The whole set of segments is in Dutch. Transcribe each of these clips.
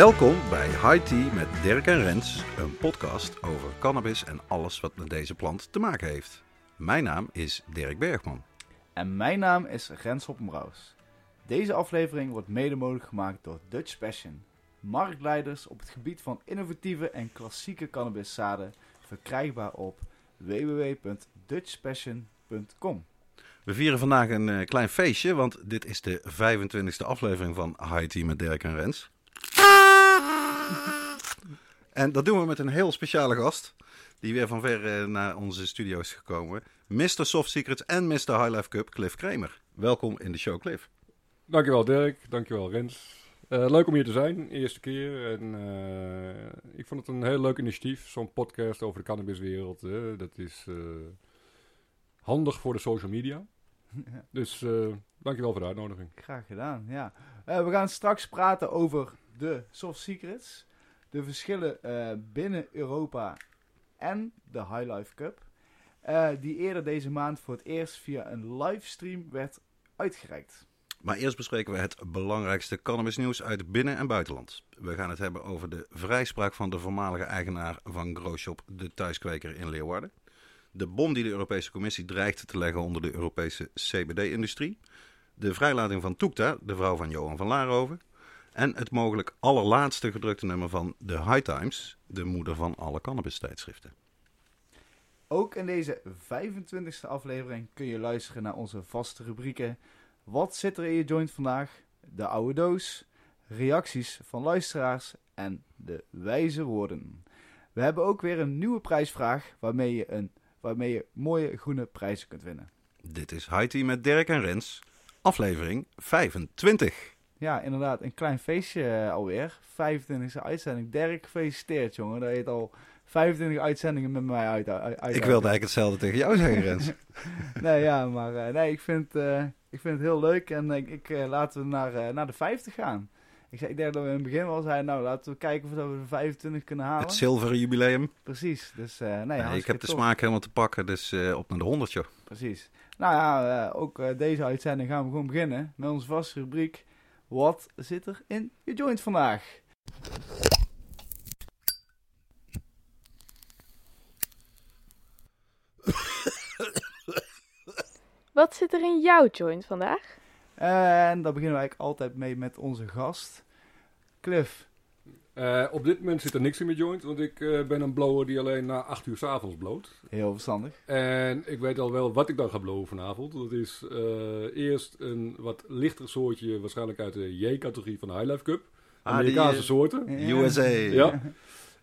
Welkom bij High Tea met Dirk en Rens, een podcast over cannabis en alles wat met deze plant te maken heeft. Mijn naam is Dirk Bergman. En mijn naam is Rens Hoppenbrouws. Deze aflevering wordt mede mogelijk gemaakt door Dutch Passion. Marktleiders op het gebied van innovatieve en klassieke cannabiszaden verkrijgbaar op www.dutchpassion.com. We vieren vandaag een eh, klein feestje, want dit is de 25e aflevering van High Tea met Dirk en Rens. En dat doen we met een heel speciale gast, die weer van ver naar onze studio is gekomen. Mr. Soft Secrets en Mr. High Life Cup, Cliff Kramer. Welkom in de show, Cliff. Dankjewel Dirk, dankjewel Rens. Eh, leuk om hier te zijn, eerste keer. En eh, ik vond het een heel leuk initiatief, zo'n podcast over de cannabiswereld. hè. dat is eh, handig voor de social media. Dus eh dankjewel voor de uitnodiging. Graag gedaan, ja. Eh, we gaan straks praten over de soft secrets. De verschillen eh, binnen Europa en de High Life Cup. eh, die eerder deze maand voor het eerst via een livestream werd uitgereikt. Maar eerst bespreken we het belangrijkste cannabisnieuws uit binnen- en buitenland. We gaan het hebben over de vrijspraak van de voormalige eigenaar van Growshop, de thuiskweker in Leeuwarden. De bom die de Europese Commissie dreigt te leggen onder de Europese CBD-industrie. De vrijlating van Toekta, de vrouw van Johan van Laarhoven. En het mogelijk allerlaatste gedrukte nummer van The High Times, de moeder van alle cannabis-tijdschriften. Ook in deze 25e aflevering kun je luisteren naar onze vaste rubrieken. Wat zit er in je joint vandaag? De oude doos, reacties van luisteraars en de wijze woorden. We hebben ook weer een nieuwe prijsvraag waarmee je, een, waarmee je mooie groene prijzen kunt winnen. Dit is High Tea met Dirk en Rens, aflevering 25. Ja, inderdaad, een klein feestje eh, alweer. 25e uitzending. Dirk, gefeliciteerd jongen. Dat je het al 25 uitzendingen met mij uit, uit, uit Ik wilde eigenlijk hetzelfde tegen jou zeggen, Rens. nee, ja, maar eh, nee, ik vind, eh, ik vind het heel leuk en ik, ik laten we naar, naar de 50 gaan. Ik, zei, ik denk dat we in het begin wel zeiden, nou laten we kijken of we de 25 kunnen halen. Het zilveren jubileum. Precies, dus nee, Nee, ik heb de smaak helemaal te pakken, dus op naar de 100, joh. Precies. Nou ja, ook deze uitzending gaan we gewoon beginnen met onze vaste rubriek. Wat zit er in je joint vandaag? Wat zit er in jouw joint vandaag? En daar beginnen we eigenlijk altijd mee met onze gast. Cliff. Eh, op dit moment zit er niks in mijn joint, want ik eh, ben een blower die alleen na 8 uur 's avonds bloot. Heel verstandig. En ik weet al wel wat ik dan ga blowen vanavond. Dat is eh, eerst een wat lichter soortje, waarschijnlijk uit de J-categorie van de High Life Cup. Ah, Amerikaanse soorten. USA. Ja.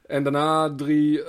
En daarna drie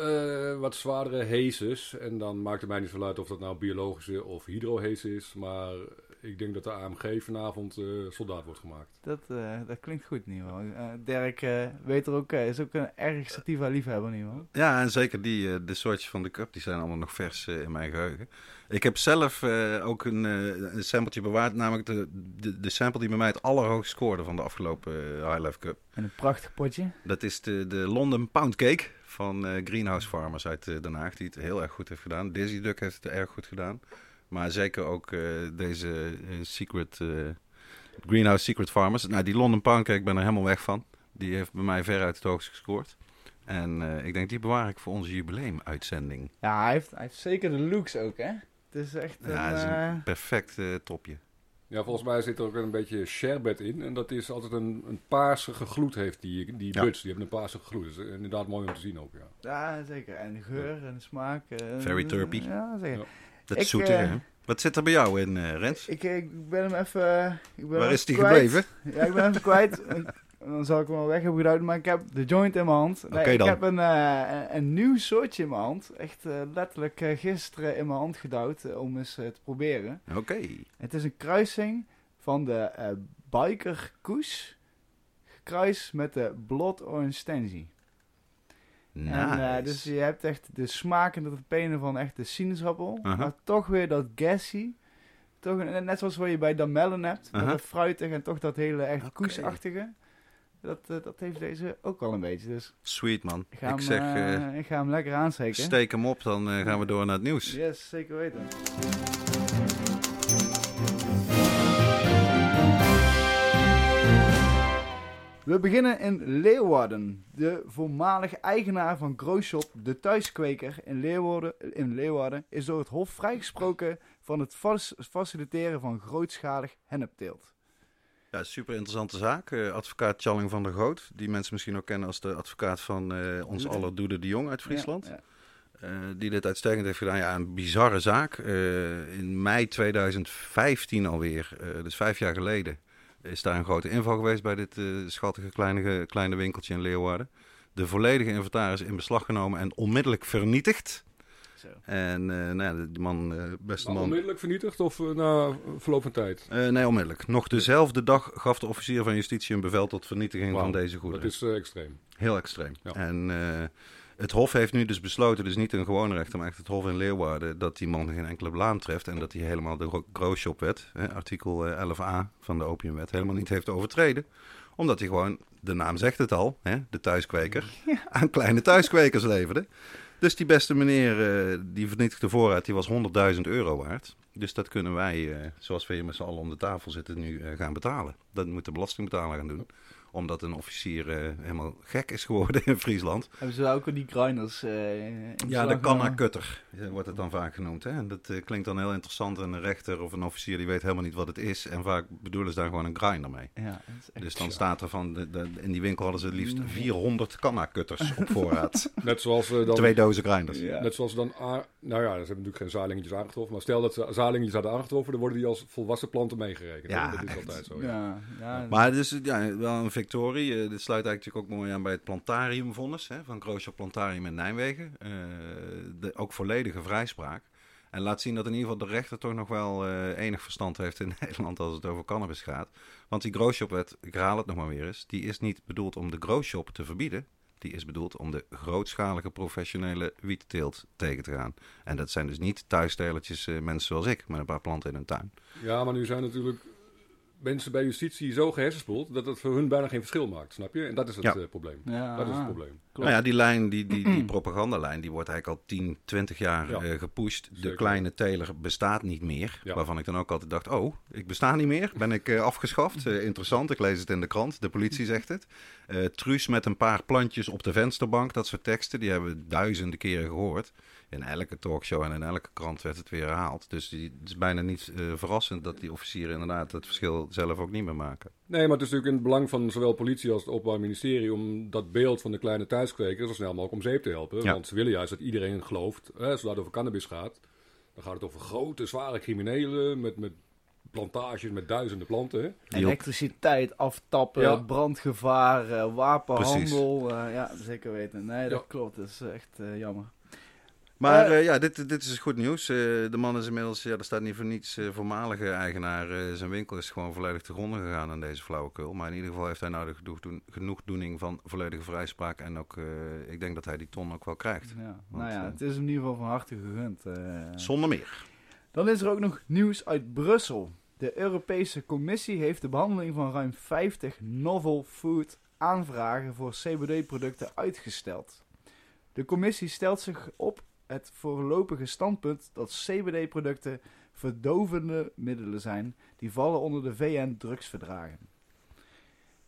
wat zwaardere hazes. En dan maakt het mij niet veel uit of dat nou biologische of hydrohaze is. Maar ik denk dat de AMG vanavond eh, soldaat wordt gemaakt. Dat, eh, dat klinkt goed, geval. Eh, Dirk eh, weet er ook, is ook een erg sativa liefhebber, geval. Ja, en zeker die, eh, de soortjes van de cup, die zijn allemaal nog vers eh, in mijn geheugen. Ik heb zelf eh, ook een, eh, een sampletje bewaard, namelijk de, de, de sample die bij mij het allerhoogst scoorde van de afgelopen High Life Cup. En een prachtig potje. Dat is de, de London Pound Cake van eh, Greenhouse Farmers uit Den Haag, die het heel erg goed heeft gedaan. Dizzy Duck heeft het erg goed gedaan. Maar zeker ook eh, deze eh, Secret, eh, Greenhouse Secret Farmers. Nou, die London Pound Cake, ik ben er helemaal weg van. Die heeft bij mij veruit het hoogst gescoord. En eh, ik denk, die bewaar ik voor onze jubileumuitzending. Ja, hij heeft, hij heeft zeker de looks ook, hè? Het is echt een... Ja, dat is een perfect topje. Ja, volgens mij zit er ook een beetje sherbet in. En dat is altijd een, een paarsige gloed heeft die, die Ja. buds. Die hebben een paarsige gloed. Dat is inderdaad mooi om te zien ook, ja. ja, zeker. En de geur en de smaak. Very terpy. Ja, zeker. Ja. Dat is eh, hè? Wat zit er bij jou in, eh, Rens? Ik, ik ben hem even... eh, Ik ben Waar is die kwijt. gebleven? Ja, ik ben hem kwijt. Dan zal ik hem wel weg hebben gedaan, maar ik heb de joint in mijn hand. Nee, ik dan. heb een, eh, een, een nieuw soortje in mijn hand. Echt eh, letterlijk eh, gisteren in mijn hand gedouwd eh, om eens eh, te proberen. Oké. Het is een kruising van de eh, Biker Koes gekruist met de Blood Orange Stenzi. Nice. En, eh, dus je hebt echt de smaak en de terpenen van echt de sinaasappel. Maar toch weer dat gassy. Toch, een- net zoals wat je bij damellen hebt. Met Aha. dat fruitig en toch dat hele echt Oké. koesachtige. Dat, eh, dat heeft deze ook wel een beetje. Dus Sweet man. ik ga, Ik hem, zeg, eh, ik ga hem lekker aansteken. steek hem op, dan gaan we door naar het nieuws. Yes, zeker weten. We beginnen in Leeuwarden. De voormalige eigenaar van Growshop, de thuiskweker in Leeuwarden, in Leeuwarden, is door het Hof vrijgesproken van het faciliteren van grootschalig hennepteelt. Ja, super interessante zaak. Eh, advocaat Challing van der Goot, die mensen misschien ook kennen als de advocaat van eh, ons Doede. aller Doede de Jong uit Friesland. Ja, ja. Eh, die dit uitstekend heeft gedaan. Ja, een bizarre zaak. In mei 2015 alweer, dus vijf jaar geleden, is daar een grote inval geweest bij dit eh, schattige kleine, kleine winkeltje in Leeuwarden. De volledige inventaris in beslag genomen en onmiddellijk vernietigd. Zo. En eh, nou ja, de man, eh, beste Maar man, onmiddellijk vernietigd of na verloop van tijd? Eh, nee, onmiddellijk. Nog dezelfde dag gaf de officier van justitie een bevel tot vernietiging van deze Dat goederen. is eh, extreem. Heel extreem. Ja. En eh, het Hof heeft nu dus besloten, dus niet een gewone rechter, maar echt het Hof in Leeuwarden, dat die man geen enkele blaam treft en dat hij helemaal de gro- Growshop-wet, hè, artikel eh, 11a van de opiumwet, helemaal niet heeft overtreden. Omdat hij gewoon, de naam zegt het al, hè, de thuiskweker, aan kleine thuiskwekers leverde. Dus die beste meneer, eh, die vernietigde voorraad, die was 100.000 euro waard. Dus dat kunnen wij, eh, zoals we hier met z'n allen om de tafel zitten, nu eh, gaan betalen. Dat moet de belastingbetaler gaan doen. Omdat een officier eh, helemaal gek is geworden in Friesland. Hebben ze ook al die grinders eh in Ja, de kanna-kutter eh, wordt het dan vaak genoemd. Hè? En dat klinkt dan heel interessant. En een rechter of een officier die weet helemaal niet wat het is. En vaak bedoelen ze daar gewoon een grinder mee. Ja, dat is echt Dus dan staat er van, de, de- in die winkel hadden ze het liefst 400 kanna-kutters op voorraad. Net zoals dan... Twee dozen grinders. Ja. Net zoals dan, nou ja, ze hebben natuurlijk geen zalingetjes aangetroffen, maar stel dat ze zalingetjes hadden aangetroffen, dan worden die als volwassen planten meegerekend. Ja, dat is echt. altijd zo. Ja. Ja, ja, Maar het is ja, wel een victorie. Eh, dit sluit eigenlijk ook mooi aan bij het Plantariumvonnis hè, van Grootschap Plantarium in Nijmegen. Eh, de, ook volledige vrijspraak. En laat zien dat in ieder geval de rechter toch nog wel eh, enig verstand heeft in Nederland als het over cannabis gaat. Want die growshop-wet, ik herhaal het nog maar weer eens, die is niet bedoeld om de growshop te verbieden. Die is bedoeld om de grootschalige professionele wietteelt tegen te gaan. En dat zijn dus niet thuistelertjes, eh, mensen zoals ik, met een paar planten in hun tuin. Ja, maar nu zijn natuurlijk mensen bij justitie zo gehersenspoeld dat het voor hun bijna geen verschil maakt, snap je? En dat is het Ja. eh, probleem. ja, Dat is het probleem. Klopt. Nou ja, die lijn, die, die, die propagandalijn, die wordt eigenlijk al 10, 20 jaar Ja. eh, gepusht. De Zeker. kleine teler bestaat niet meer. Ja. Waarvan ik dan ook altijd dacht, oh, ik besta niet meer. Ben ik eh, afgeschaft? Interessant, ik lees het in de krant. De politie zegt het. Eh Truus met een paar plantjes op de vensterbank. Dat soort teksten, die hebben we duizenden keren gehoord. In elke talkshow en in elke krant werd het weer herhaald. Dus die, het is bijna niet eh, verrassend dat die officieren inderdaad het verschil zelf ook niet meer maken. Nee, maar het is natuurlijk in het belang van zowel politie als het Openbaar Ministerie om dat beeld van de kleine thuiskweker zo snel mogelijk om zeep te helpen. Ja. Want ze willen juist dat iedereen gelooft, hè, zodra het over cannabis gaat, dan gaat het over grote, zware criminelen met, met plantages met duizenden planten. Elektriciteit aftappen, Ja. brandgevaar, eh, wapenhandel. eh, ja, zeker weten. Nee, dat Ja. klopt. Dat is echt jammer. Maar Eh, eh, ja, dit, dit is goed nieuws. Eh, de man is inmiddels, ja, er staat niet voor niets, voormalige eigenaar. zijn winkel is gewoon volledig te gronden gegaan aan deze flauwekul. Maar in ieder geval heeft hij nou de genoegdoen- genoegdoening van volledige vrijspraak. En ook, ik denk dat hij die ton ook wel krijgt. Ja. Want, nou ja, het is hem in ieder geval van harte gegund. Zonder meer. Dan is er ook nog nieuws uit Brussel. De Europese Commissie heeft de behandeling van ruim 50 novel food aanvragen voor CBD-producten uitgesteld. De commissie stelt zich op het voorlopige standpunt dat CBD-producten verdovende middelen zijn die vallen onder de VN-drugsverdragen.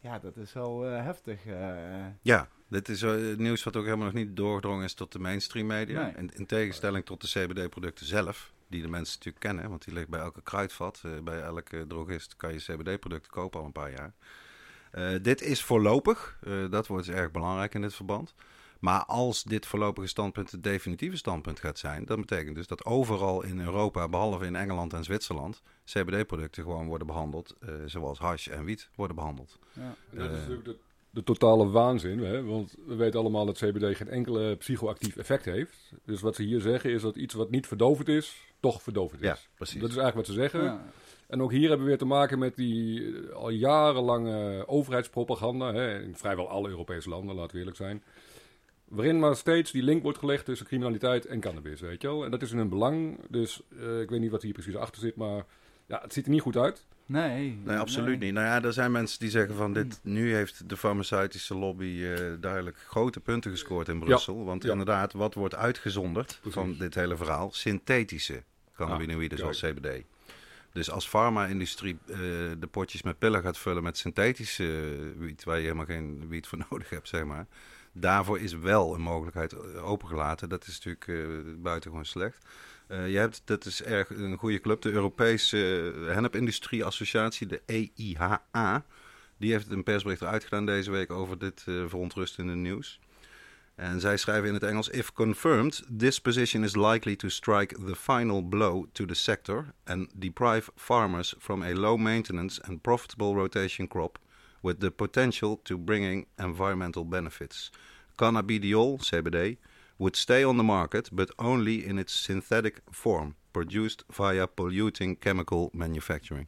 Ja, dat is wel eh, heftig. eh. Ja, dit is eh, nieuws wat ook helemaal nog niet doorgedrongen is tot de mainstream media. Nee. In, in tegenstelling tot de CBD-producten zelf, die de mensen natuurlijk kennen. Want die ligt bij elke kruidvat. bij elke drogist kan je CBD-producten kopen al een paar jaar. Dit is voorlopig. dat wordt dus erg belangrijk in dit verband. Maar als dit voorlopige standpunt het definitieve standpunt gaat zijn, dan betekent dus dat overal in Europa, behalve in Engeland en Zwitserland, CBD-producten gewoon worden behandeld, eh, zoals hash en wiet worden behandeld. ja. En dat is Eh. natuurlijk de, de totale waanzin, hè? want we weten allemaal dat CBD geen enkele psychoactief effect heeft. Dus wat ze hier zeggen is dat iets wat niet verdovend is, toch verdovend is. Ja, precies. Dat is eigenlijk wat ze zeggen. Ja. En ook hier hebben we weer te maken met die eh, al jarenlange overheidspropaganda. Hè, in vrijwel alle Europese landen, laten we eerlijk zijn. Waarin maar steeds die link wordt gelegd tussen criminaliteit en cannabis, weet je wel. En dat is in hun belang. Dus eh, ik weet niet wat hier precies achter zit, maar ja, het ziet er niet goed uit. Nee. Nee, absoluut niet. Nou ja, er zijn mensen die zeggen van dit, nu heeft de farmaceutische lobby eh, duidelijk grote punten gescoord in Brussel. Want ja. inderdaad, wat wordt uitgezonderd Precies. van dit hele verhaal? Synthetische cannabinoïden Ah, zoals CBD. Dus als farma-industrie eh, de potjes met pillen gaat vullen met synthetische eh, wiet, waar je helemaal geen wiet voor nodig hebt, zeg maar. Daarvoor is wel een mogelijkheid eh, opengelaten. Dat is natuurlijk buitengewoon slecht. Je hebt, dat is erg een goede club, de Europese Hennepindustrie Associatie, de EIHA. Die heeft een persbericht eruit gedaan deze week over dit verontrustende nieuws. En zij schrijven in het Engels: If confirmed, this position is likely to strike the final blow to the sector and deprive farmers from a low maintenance and profitable rotation crop with the potential to bringing environmental benefits. Cannabidiol, CBD, would stay on the market, but only in its synthetic form, produced via polluting chemical manufacturing.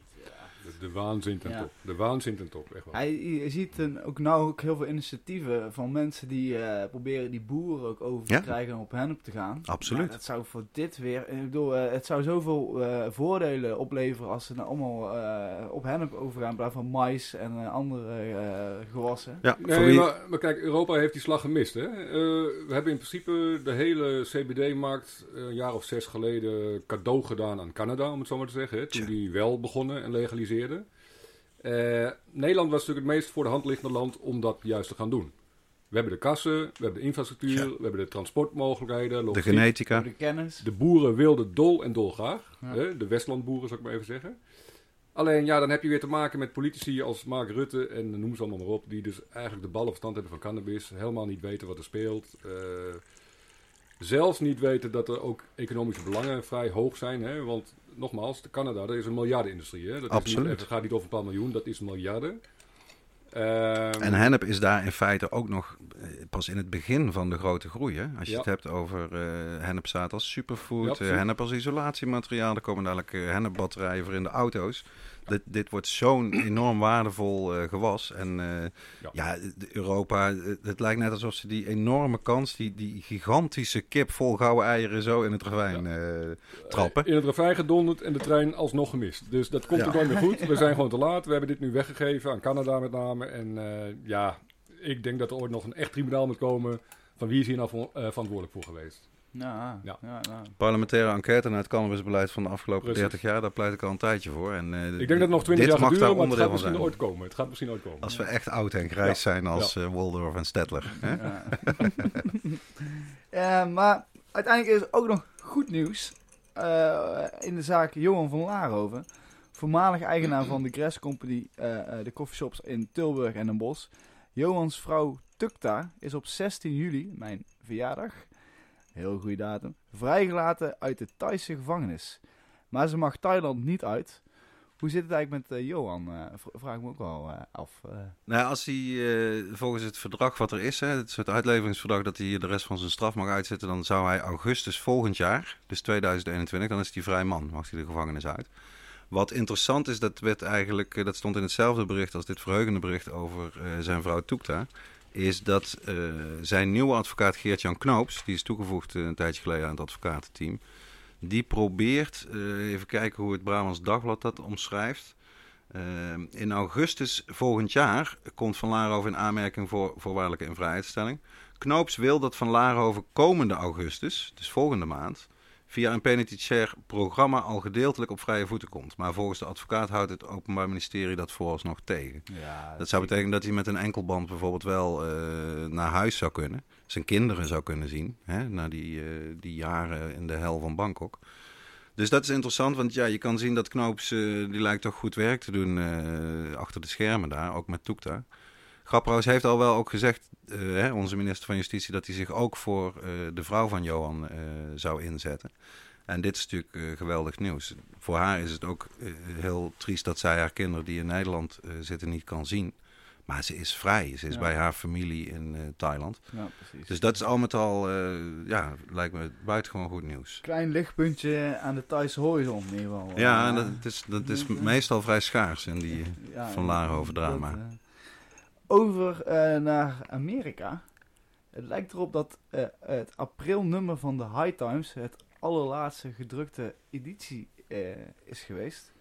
De, de waanzin ten Ja. top. De waanzin ten top, echt wel. Hij, je ziet een, ook nou ook heel veel initiatieven van mensen die eh, proberen die boeren ook over te Ja. krijgen om op hennep te gaan. Absoluut. Maar dat zou voor dit weer, ik bedoel, eh, het zou zoveel eh, voordelen opleveren als ze nou allemaal eh, op hennep overgaan in plaats van mais en eh, andere eh, gewassen. Ja, voor Nee, wie- maar, maar kijk, Europa heeft die slag gemist. Hè? Eh, we hebben in principe de hele CBD-markt eh, een jaar of zes geleden cadeau gedaan aan Canada, om het zo maar te zeggen. Hè? Toen Tja. die wel begonnen en legaliseerden. Eh, Nederland was natuurlijk het meest voor de hand liggende land om dat juist te gaan doen. We hebben de kassen, we hebben de infrastructuur, we hebben de transportmogelijkheden, de logistiek. genetica. Voor de kennis. De boeren wilden dol en dolgraag. Ja. Hè? De Westlandboeren, zou ik maar even zeggen. Alleen, ja, dan heb je weer te maken met politici als Mark Rutte en noem ze allemaal maar op. Die dus eigenlijk de ballen verstand hebben van cannabis. Helemaal niet weten wat er speelt. eh, zelfs niet weten dat er ook economische belangen vrij hoog zijn. Hè? Want nogmaals, de Canada, dat is een miljardenindustrie. Hè? Dat Is Absoluut. niet, het gaat niet over een paar miljoen, dat is miljarden. Ehm, En hennep is daar in feite ook nog eh, pas in het begin van de grote groei. Hè? Als je Ja. het hebt over eh hennepzaad als superfood, Ja, eh, hennep als isolatiemateriaal. Er komen dadelijk hennepbatterijen voor in de auto's. Dit, dit wordt zo'n enorm waardevol eh, gewas. En eh, Ja. ja, Europa, eh, het lijkt net alsof ze die enorme kans, die, die gigantische kip vol gouden eieren zo in het ravijn trappen. In het ravijn gedonderd en de trein alsnog gemist. Dus dat komt ook nooit meer goed. We zijn gewoon te laat. We hebben dit nu weggegeven aan Canada met name. En ja, ik denk dat er ooit nog een echt tribunaal moet komen. Van wie is hier nou verantwoordelijk voor geweest? Ja, Ja. ja. ja, Parlementaire enquête naar het cannabisbeleid van de afgelopen Precies. 30 jaar, daar pleit ik al een tijdje voor. En, eh, Ik denk dat het nog twintig dit jaar mag daar duren, maar het onderdeel gaat van misschien zijn. ooit komen. Het gaat misschien ooit komen. Als we echt oud en grijs zijn als Waldorf en Stedtler. Hè? Ja. Eh, maar uiteindelijk is er ook nog goed nieuws eh, in de zaak Johan van Laarhoven. Voormalig eigenaar van de Gress Company, eh, eh, de coffeeshops in Tilburg en Den Bosch. Johans vrouw Tukta is op 16 juli, mijn verjaardag, heel goede datum, vrijgelaten uit de Thaise gevangenis. Maar ze mag Thailand niet uit. Hoe zit het eigenlijk met eh, Johan? v- vraag ik me ook wel eh, af. Nou, als hij volgens het verdrag wat er is, hè, het soort uitleveringsverdrag dat hij de rest van zijn straf mag uitzitten, dan zou hij augustus volgend jaar, dus 2021, dan is hij vrij man, mag hij de gevangenis uit. Wat interessant is, dat werd eigenlijk, dat stond in hetzelfde bericht als dit verheugende bericht over zijn vrouw Toekta, is dat eh, zijn nieuwe advocaat Geert-Jan Knoops, die is toegevoegd eh, een tijdje geleden aan het advocatenteam, die probeert, eh, even kijken hoe het Brabants Dagblad dat omschrijft, in augustus volgend jaar komt Van Laarhoven in aanmerking voor voorwaardelijke invrijheidstelling. Knoops wil dat Van Laarhoven komende augustus, dus volgende maand, via een penitentiair programma al gedeeltelijk op vrije voeten komt. Maar volgens de advocaat houdt het Openbaar Ministerie dat vooralsnog tegen. Ja, Dat zou betekenen dat hij met een enkelband bijvoorbeeld wel eh, naar huis zou kunnen. Zijn kinderen zou kunnen zien. Hè, na die, eh, die jaren in de hel van Bangkok. Dus dat is interessant, want ja, je kan zien dat Knoops, eh, die lijkt toch goed werk te doen achter de schermen daar, ook met Toekta. Grapperhaus heeft al wel ook gezegd, eh, hè, onze minister van Justitie, dat hij zich ook voor eh, de vrouw van Johan eh, zou inzetten. En dit is natuurlijk geweldig nieuws. Voor haar is het ook heel triest dat zij haar kinderen die in Nederland zitten niet kan zien. Maar ze is vrij. Ze is Ja. bij haar familie in Thailand. Ja, precies. Dus dat is al met al, ja, lijkt me buitengewoon goed nieuws. Klein lichtpuntje aan de Thaise horizon in ieder geval. Ja, en dat is, dat is meestal vrij schaars in die... ja, Van Laarhoven drama. dat, over eh, naar Amerika. Het lijkt erop dat eh, het aprilnummer van de High Times het allerlaatste gedrukte editie eh, is geweest.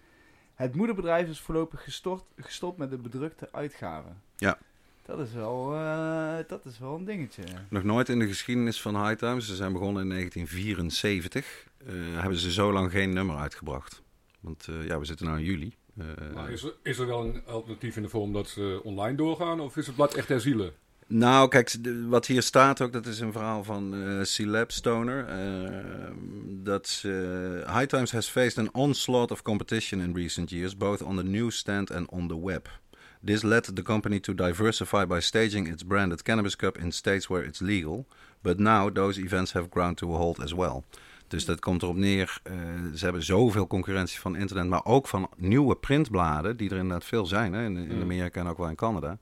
Het moederbedrijf is voorlopig gestort, gestopt met de bedrukte uitgave. Ja. Dat is wel, eh, dat is wel een dingetje. Nog nooit in de geschiedenis van High Times, ze zijn begonnen in 1974, eh, hebben ze zo lang geen nummer uitgebracht. Want ja, we zitten nu in juli. Eh, Maar is, er, is er wel een alternatief in de vorm dat ze online doorgaan? Of is het blad echt herzielen? Nou, kijk, wat hier staat ook, dat is een verhaal van eh Celeb Stoner. eh, dat High Times has faced an onslaught of competition in recent years, both on the newsstand and on the web. This led the company to diversify by staging its branded Cannabis Cup in states where it's legal. But now those events have ground to a halt as well. Dus dat komt erop neer, eh, ze hebben zoveel concurrentie van internet, maar ook van nieuwe printbladen, die er inderdaad veel zijn, hè, in, in Mm. Amerika en ook wel in Canada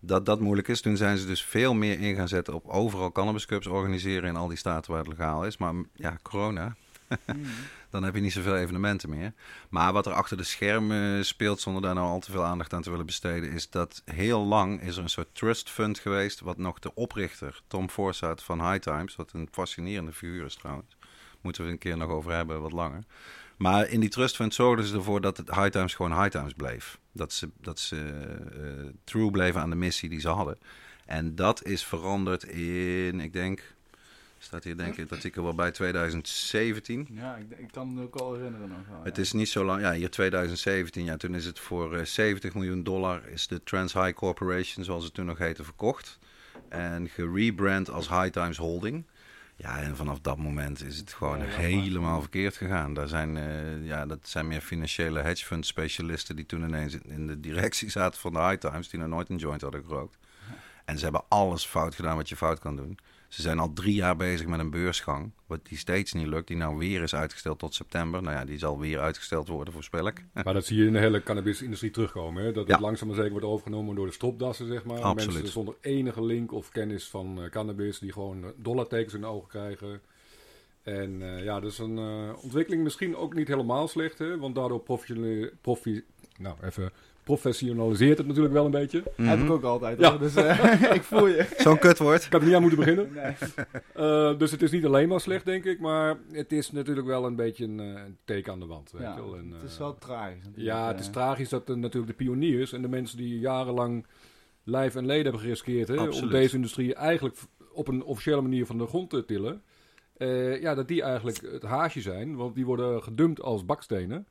dat dat moeilijk is. Toen zijn ze dus veel meer in gaan zetten op overal cannabis cups organiseren in al die staten waar het legaal is. Maar ja, corona, Hmm. dan heb je niet zoveel evenementen meer. Maar wat er achter de schermen speelt, zonder daar nou al te veel aandacht aan te willen besteden, is dat heel lang is er een soort trust fund geweest, wat nog de oprichter, Tom Forsyth van High Times, wat een fascinerende figuur is trouwens, moeten we het een keer nog over hebben, wat langer. Maar in die trust fund zorgden ze ervoor dat het High Times gewoon High Times bleef. Dat ze, dat ze eh, true bleven aan de missie die ze hadden. En dat is veranderd in, ik denk, staat hier denk ik in het artikel wel bij 2017. Ja, ik, ik kan me ook al herinneren nog. wel, Het ja. is niet zo lang, ja, hier 2017, ja, toen is het voor eh, 70 miljoen dollar is de Trans High Corporation, zoals het toen nog heette, verkocht. En gerebrand als High Times Holding. Ja, en vanaf dat moment is het gewoon Ja, helemaal verkeerd gegaan. Daar zijn, eh, ja, dat zijn meer financiële hedge fund specialisten die toen ineens in de directie zaten van de High Times, die nog nooit een joint hadden gerookt. En ze hebben alles fout gedaan wat je fout kan doen. Ze zijn al drie jaar bezig met een beursgang, wat die steeds niet lukt. Die nou weer is uitgesteld tot september. Nou ja, die zal weer uitgesteld worden, voorspel ik. Maar dat zie je in de hele cannabisindustrie terugkomen. Hè? Dat het langzaam maar zeker wordt overgenomen door de stropdassen, zeg maar. Absoluut. Mensen zonder enige link of kennis van eh, cannabis, die gewoon eh, dollartekens in de ogen krijgen. En eh, ja, dat is een ontwikkeling misschien ook niet helemaal slecht, hè? want daardoor profi nou, even professionaliseert het natuurlijk wel een beetje. Ik Heb ik Mhm. ook altijd, Ja. hoor. Dus eh, ik voel je. Zo'n kutwoord. had er niet aan moeten beginnen. Nee. Eh, dus het is niet alleen maar slecht, denk ik, maar het is natuurlijk wel een beetje een, eh, een teken aan de wand. Weet Ja, je wel? En, het is wel tragisch. Ja, het is tragisch dat natuurlijk de pioniers en de mensen die jarenlang lijf en leden hebben geriskeerd hè, om deze industrie eigenlijk op een officiële manier van de grond te tillen. eh, ja, dat die eigenlijk het haasje zijn, want die worden gedumpt als bakstenen.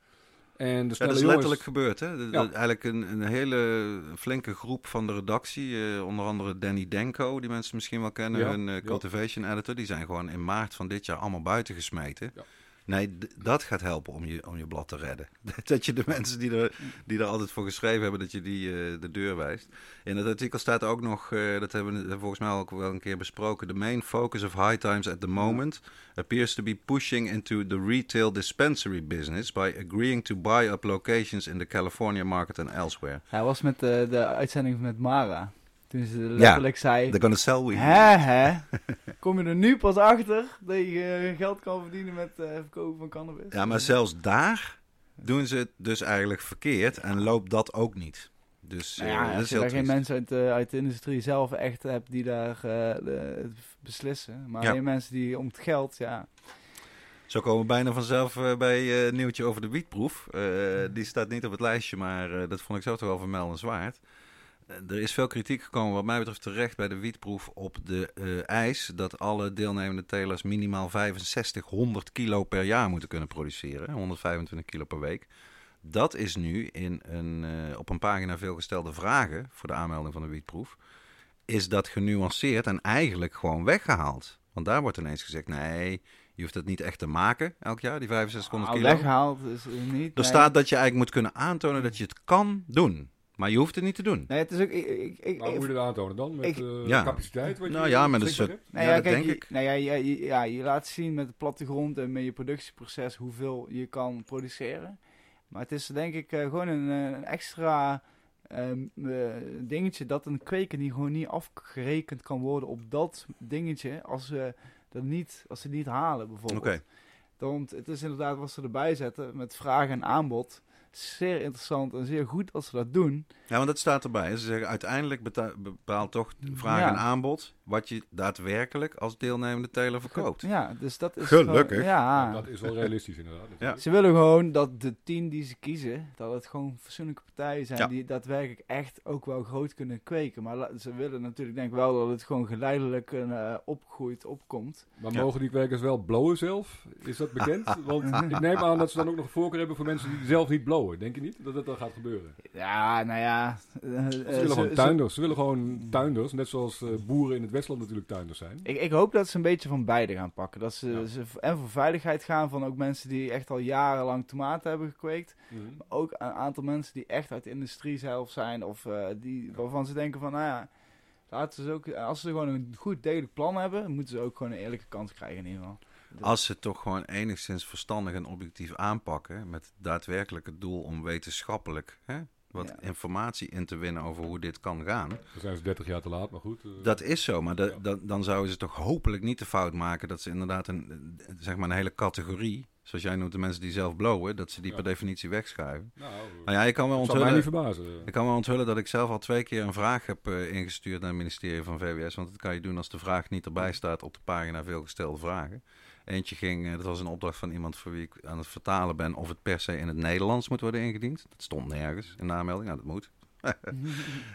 En de Ja, snelle dat is jongens... letterlijk gebeurd. Hè? De- de- Ja. Eigenlijk een, een hele flinke groep van de redactie. eh, onder andere Danny Denko, die mensen misschien wel kennen. Ja, hun eh, cultivation editor. Die zijn gewoon in maart van dit jaar allemaal buiten gesmeten. Nee, dat gaat helpen om je, om je blad te redden. Dat je de mensen die er, die er altijd voor geschreven hebben, dat je die eh, de deur wijst. In het artikel staat ook nog, eh, dat hebben we volgens mij ook wel een keer besproken. The main focus of High Times at the moment appears to be pushing into the retail dispensary business by agreeing to buy up locations in the California market and elsewhere. Hij was met de, de uitzending met Mara. Toen ze letterlijk zei... They're gonna sell weed. Hè, hè? Kom je er nu pas achter dat je eh, geld kan verdienen met eh verkopen van cannabis? Ja, maar zelfs daar doen ze het dus eigenlijk verkeerd en loopt dat ook niet. Dus Nou eh, ja, dat als je daar geen mensen uit de, uit de industrie zelf echt hebt die daar de- beslissen. Maar Ja. alleen mensen die om het geld, ja. Zo komen we bijna vanzelf bij eh nieuwtje over de wietproef. Eh, die staat niet op het lijstje, maar dat vond ik zo toch wel vermeldenswaard. Eh, er is veel kritiek gekomen, wat mij betreft terecht, bij de wietproef op de eh, eis dat alle deelnemende telers minimaal 6500 kilo per jaar moeten kunnen produceren. hè, 125 kilo per week. Dat is nu in een, eh, op een pagina veelgestelde vragen voor de aanmelding van de wietproef. Is dat genuanceerd en eigenlijk gewoon weggehaald? Want daar wordt ineens gezegd: nee, je hoeft het niet echt te maken elk jaar, die 6500 Ah, kilo. weggehaald is niet. Er nee. staat dat je eigenlijk moet kunnen aantonen dat je het kan doen. Maar je hoeft het niet te doen. Nee, het is ook... Ik, ik, ik, Maar hoe moet je dat aantonen dan? Met Ik- eh, Ja. capaciteit? Wat Nou je ja, met een soort-? Nou Ja, ja, dat kijk, denk je, ik. Nou ja, je, ja, je laat zien met de plattegrond en met je productieproces hoeveel je kan produceren. Maar het is denk ik eh, gewoon een, eh, een extra ehm, eh, dingetje dat een kweker die gewoon niet afgerekend kan worden op dat dingetje als ze dat niet, als ze het niet halen bijvoorbeeld. Oké. Want het is inderdaad wat ze erbij zetten met vraag en aanbod. Zeer interessant en zeer goed als ze dat doen. Ja, want dat staat erbij. hè. Ze zeggen uiteindelijk bepaalt toch vraag Ja. en aanbod wat je daadwerkelijk als deelnemende teler verkoopt. Ja, dus dat is Gelukkig. gewoon- ja. Dat is wel realistisch inderdaad. Ja. Ze willen gewoon dat de tien die ze kiezen, dat het gewoon fatsoenlijke partijen zijn Ja. die daadwerkelijk echt ook wel groot kunnen kweken. Maar ze willen natuurlijk denk ik wel dat het gewoon geleidelijk eh, opgroeit, opkomt. Maar Ja. mogen die kwekers wel blowen zelf? Is dat bekend? Want ik neem aan dat ze dan ook nog een voorkeur hebben voor mensen die zelf niet blowen. Denk je niet dat dat dan gaat gebeuren? Ja, nou ja. eh, eh, Ze willen ze- gewoon ze- tuinders. Ze willen gewoon tuinders. Net zoals eh, boeren in het Westland natuurlijk tuinders zijn. Ik, ik hoop dat ze een beetje van beide gaan pakken. Dat ze, Ja. ze en voor veiligheid gaan van ook mensen die echt al jarenlang tomaten hebben gekweekt. Mhm. Maar ook een aantal mensen die echt uit de industrie zelf zijn. Of eh, die, waarvan ze denken van, nou ja, laten ze ook, als ze gewoon een goed degelijk plan hebben, moeten ze ook gewoon een eerlijke kans krijgen in ieder geval. Als ze het toch gewoon enigszins verstandig en objectief aanpakken, met daadwerkelijk het doel om wetenschappelijk hè, wat Ja. informatie in te winnen over hoe dit kan gaan. Dan zijn ze 30 jaar te laat, maar goed. eh, Dat is zo, maar da- Ja. da- dan zouden ze toch hopelijk niet de fout maken dat ze inderdaad een, eh, zeg maar een hele categorie, zoals jij noemt de mensen die zelf blowen, dat ze die Ja. per definitie wegschuiven. nou, Nou ja, ik kan wel dat zou mij niet onthullen, verbazen. ik kan wel onthullen dat ik zelf al twee keer een vraag heb eh, ingestuurd naar het ministerie van VWS, want dat kan je doen als de vraag niet erbij staat op de pagina veelgestelde vragen. Eentje ging, eh, dat was een opdracht van iemand voor wie ik aan het vertalen ben, of het per se in het Nederlands moet worden ingediend. Dat stond nergens in de aanmelding, nou dat moet.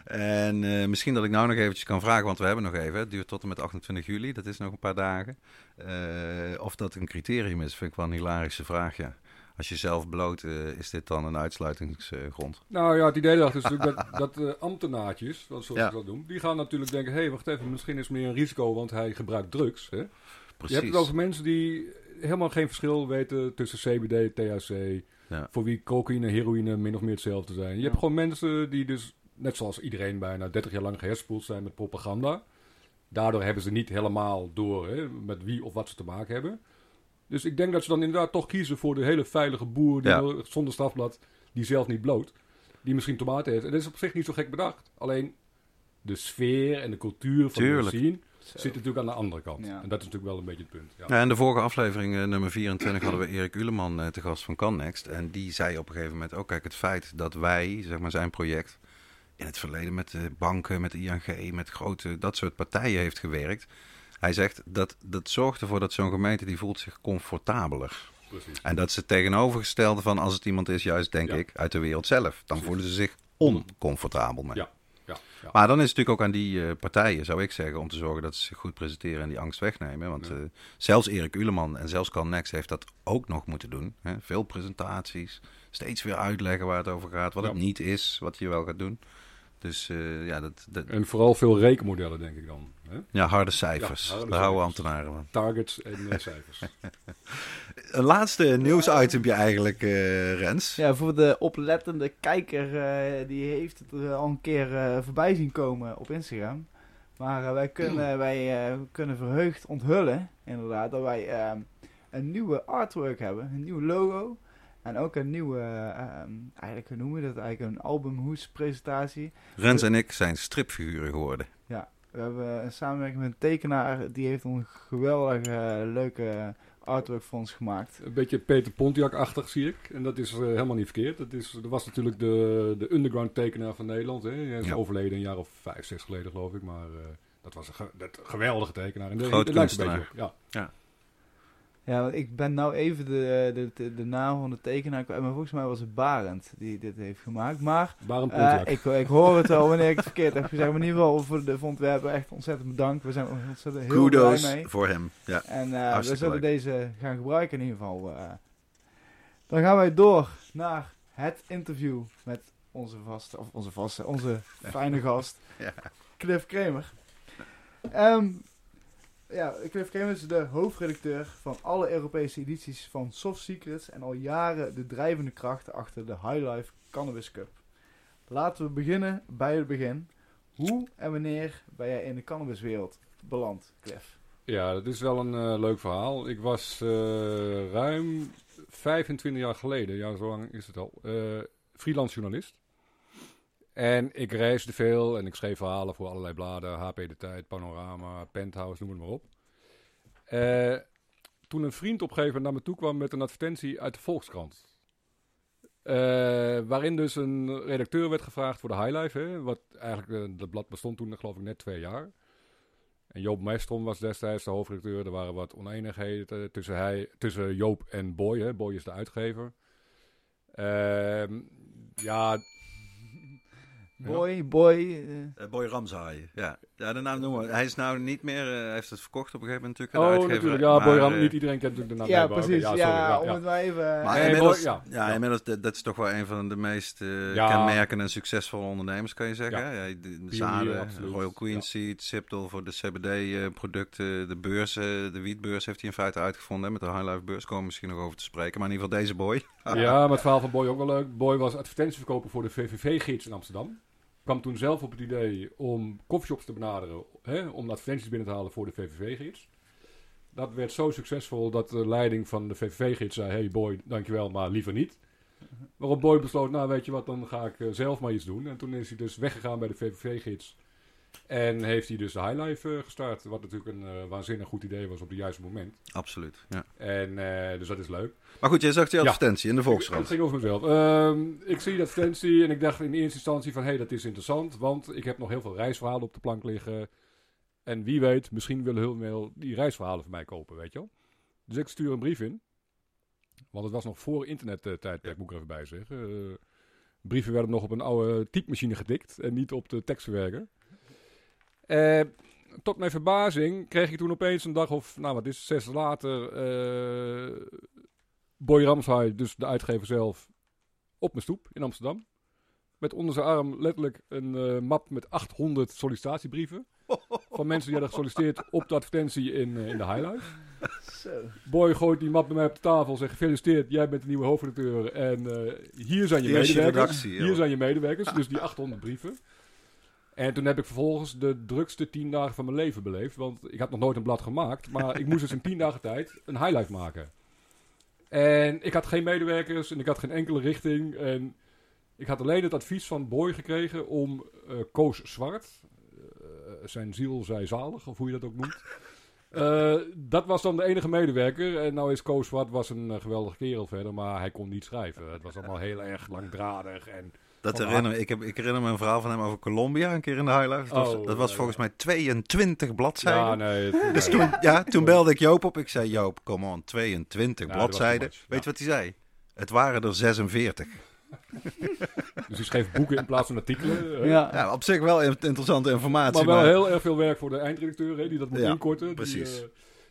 En eh, misschien dat ik nou nog eventjes kan vragen, want we hebben nog even. Het duurt tot en met 28 juli, dat is nog een paar dagen. Eh, of dat een criterium is, vind ik wel een hilarische vraag, ja. Als je zelf bloot, is dit dan een uitsluitingsgrond? Nou ja, het idee is natuurlijk dat, dat ambtenaartjes, zoals Ja. ze dat doen, die gaan natuurlijk denken, hé, hey, wacht even, misschien is meer een risico, want hij gebruikt drugs. Hè? Precies. Je hebt het over mensen die helemaal geen verschil weten tussen CBD, THC, Ja. voor wie cocaïne en heroïne min of meer hetzelfde zijn. Je Ja. hebt gewoon mensen die dus, net zoals iedereen bijna 30 jaar lang geherspoeld zijn met propaganda. Daardoor hebben ze niet helemaal door hè, met wie of wat ze te maken hebben. Dus ik denk dat ze dan inderdaad toch kiezen voor de hele veilige boer die Ja. zonder strafblad, die zelf niet bloot, die misschien tomaten heeft. En dat is op zich niet zo gek bedacht. Alleen de sfeer en de cultuur van Tuurlijk. de Zo. Zit natuurlijk aan de andere kant. Ja. En dat is natuurlijk wel een beetje het punt. Ja. Ja, in de vorige aflevering, eh, nummer 24, hadden we Erik Uleman eh, te gast van CanNext. En die zei op een gegeven moment ook, kijk, het feit dat wij, zeg maar zijn project, in het verleden met de banken, met de ING, met grote, dat soort partijen heeft gewerkt. Hij zegt, dat, dat zorgt ervoor dat zo'n gemeente, die voelt zich comfortabeler. Precies. En dat is het tegenovergestelde van als het iemand is, juist denk Ja. ik, uit de wereld zelf. Dan Precies. voelen ze zich oncomfortabel mee. Ja. Ja. Maar dan is het natuurlijk ook aan die eh, partijen, zou ik zeggen, om te zorgen dat ze zich goed presenteren en die angst wegnemen. Want Ja. eh, zelfs Erik Uleman en zelfs CalNext heeft dat ook nog moeten doen. Hè? Veel presentaties, steeds weer uitleggen waar het over gaat, wat Ja. het niet is, wat je wel gaat doen. Dus eh, ja, dat, dat, En vooral veel rekenmodellen, denk ik dan. Hè? ja, harde cijfers. Ja, harde Daar houden ambtenaren van. Targets en eh, cijfers. Een laatste nieuwsitempje eigenlijk, eh, Rens. Ja, voor de oplettende kijker, eh, die heeft het er al een keer eh, voorbij zien komen op Instagram. Maar wij, kunnen, wij eh, kunnen verheugd onthullen, inderdaad, dat wij eh, een nieuwe artwork hebben, een nieuw logo. En ook een nieuwe, eh, ehm, eigenlijk hoe noemen we dat eigenlijk, een albumhoes-presentatie. Rens en ik zijn stripfiguren geworden. We hebben een samenwerking met een tekenaar, die heeft een geweldige, leuke artwork voor ons gemaakt. Een beetje Peter Pontiac-achtig zie ik. En dat is eh, helemaal niet verkeerd. Dat is, er was natuurlijk de, de underground tekenaar van Nederland. Hè. Hij is Ja. overleden een jaar of vijf, zes geleden geloof ik. Maar eh, dat was een ge- dat, geweldige tekenaar. En de, Groot lijkt een kunstenaar. beetje op, Ja. Ja, want ik ben nou even de, de, de, de naam van de tekenaar kwijt, maar volgens mij was het Barend die dit heeft gemaakt. Maar Waarom eh, Pontiac? ik, ik hoor het wel wanneer ik het verkeerd heb gezegd. Maar in ieder geval voor de ontwerpen echt ontzettend bedankt. We zijn ontzettend heel Kudos blij mee. voor hem. Ja. En eh, we zullen leuk. deze gaan gebruiken in ieder geval. eh. dan gaan wij door naar het interview met onze vaste, of onze vaste, onze fijne gast, Ja. Cliff Kramer. Ehm, ja, Cliff Kramer is de hoofdredacteur van alle Europese edities van Soft Secrets en al jaren de drijvende krachten achter de High Life Cannabis Cup. Laten we beginnen bij het begin. Hoe en wanneer ben jij in de cannabiswereld beland, Cliff? Ja, dat is wel een eh, leuk verhaal. Ik was eh, ruim 25 jaar geleden, ja zo lang is het al, eh freelance journalist. En ik reisde veel en ik schreef verhalen voor allerlei bladen, HP De Tijd, Panorama, Penthouse, noem het maar op. Eh, toen een vriend op naar me toe kwam met een advertentie uit de Volkskrant. Eh, waarin dus een redacteur werd gevraagd voor de Highlife. Wat eigenlijk, eh, dat blad bestond toen geloof ik net twee jaar. En Joop Meestrom was destijds de hoofdredacteur. Er waren wat oneenigheden tussen, hij, tussen Joop en Boy. Boy is de uitgever. Ehm, ja, Boy, boy. eh, Eh, Boy Ramshaai, ja. Ja, de naam noemen we. Hij is nou niet meer, eh, hij heeft het verkocht op een gegeven moment natuurlijk. oh uitgever. natuurlijk. Ja, Boy Ram, niet iedereen kent natuurlijk de naam. ja, precies. ja, ja, sorry, ja, om het maar even... Maar Nee, inmiddels, Boy- ja. inmiddels dat, dat is toch wel een van de meest eh, Ja. kenmerkende en succesvolle ondernemers, kan je zeggen. Ja. Ja. de, de zaden, absoluut. Royal Queen Ja. Seed, Siptel voor de CBD-producten, de beurs, eh, de wietbeurs heeft hij in feite uitgevonden. Hè, met de High Life beurs komen we misschien nog over te spreken. Maar in ieder geval deze boy. Ja, maar het verhaal van Boy ook wel leuk. Boy was advertentieverkoper voor de VVV-gids in Amsterdam. Kwam toen zelf op het idee om coffeeshops te benaderen, hè, om advertenties binnen te halen voor de VVV-gids. Dat werd zo succesvol dat de leiding van de VVV-gids zei, hey Boy, dankjewel, maar liever niet. Waarop Boy besloot, nou weet je wat, dan ga ik eh, zelf maar iets doen. En toen is hij dus weggegaan bij de VVV-gids. En heeft hij dus de Highlife eh, gestart, wat natuurlijk een eh, waanzinnig goed idee was op het juiste moment. Absoluut. Ja. En eh, dus dat is leuk. Maar goed, jij zag die Ja. advertentie in de Het Volkskrant. ging over mezelf. Ehm, ik zie die advertentie en ik dacht in eerste instantie van... hé, hey, dat is interessant, want ik heb nog heel veel reisverhalen op de plank liggen. En wie weet, misschien willen heel veel die reisverhalen van mij kopen, weet je wel. Dus ik stuur een brief in. Want het was nog voor internet-tijdperk, moet ik er even bij zeggen. Brieven werden nog op een oude typemachine gedikt en niet op de tekstverwerker. Eh, tot mijn verbazing kreeg ik toen opeens een dag of, nou wat is het, zes later... eh, Boy Ramshaai, dus de uitgever zelf, op mijn stoep in Amsterdam. Met onder zijn arm letterlijk een eh, map met 800 sollicitatiebrieven. Van mensen die hadden gesolliciteerd op de advertentie in, in de Highlife. Zo. Boy gooit die map bij mij op de tafel. Zegt gefeliciteerd, jij bent de nieuwe hoofdredacteur. En eh, hier zijn je Hier is je medewerkers. redactie, hier zijn je medewerkers. Dus die 800 brieven. En toen heb ik vervolgens de drukste tien dagen van mijn leven beleefd. Want ik had nog nooit een blad gemaakt. Maar ik moest dus in tien dagen tijd een highlight maken. En ik had geen medewerkers en ik had geen enkele richting. En ik had alleen het advies van Boy gekregen om eh, Koos Zwart, eh, zijn ziel zij zalig, of hoe je dat ook noemt. Eh, dat was dan de enige medewerker. En nou is Koos Zwart was een geweldige kerel verder, maar hij kon niet schrijven. Het was allemaal heel erg langdradig en Dat Van herinner, ik, heb, ik herinner me een verhaal van hem over Colombia een keer in de Highlife. Dat was, Oh, dat was ja, volgens ja. mij 22 bladzijden. ja, nee. het- Dus nee. toen, ja, toen belde ik Joop op. Ik zei, Joop, come on, 22 Ja, dat was bladzijden. Weet je ja. wat hij zei? Het waren er 46. Dus hij schreef boeken in plaats van artikelen. Ja. Ja, op zich wel in- interessante informatie. Maar wel heel erg veel werk voor de eindredacteur, hè, die dat moet Ja, inkorten. die, precies.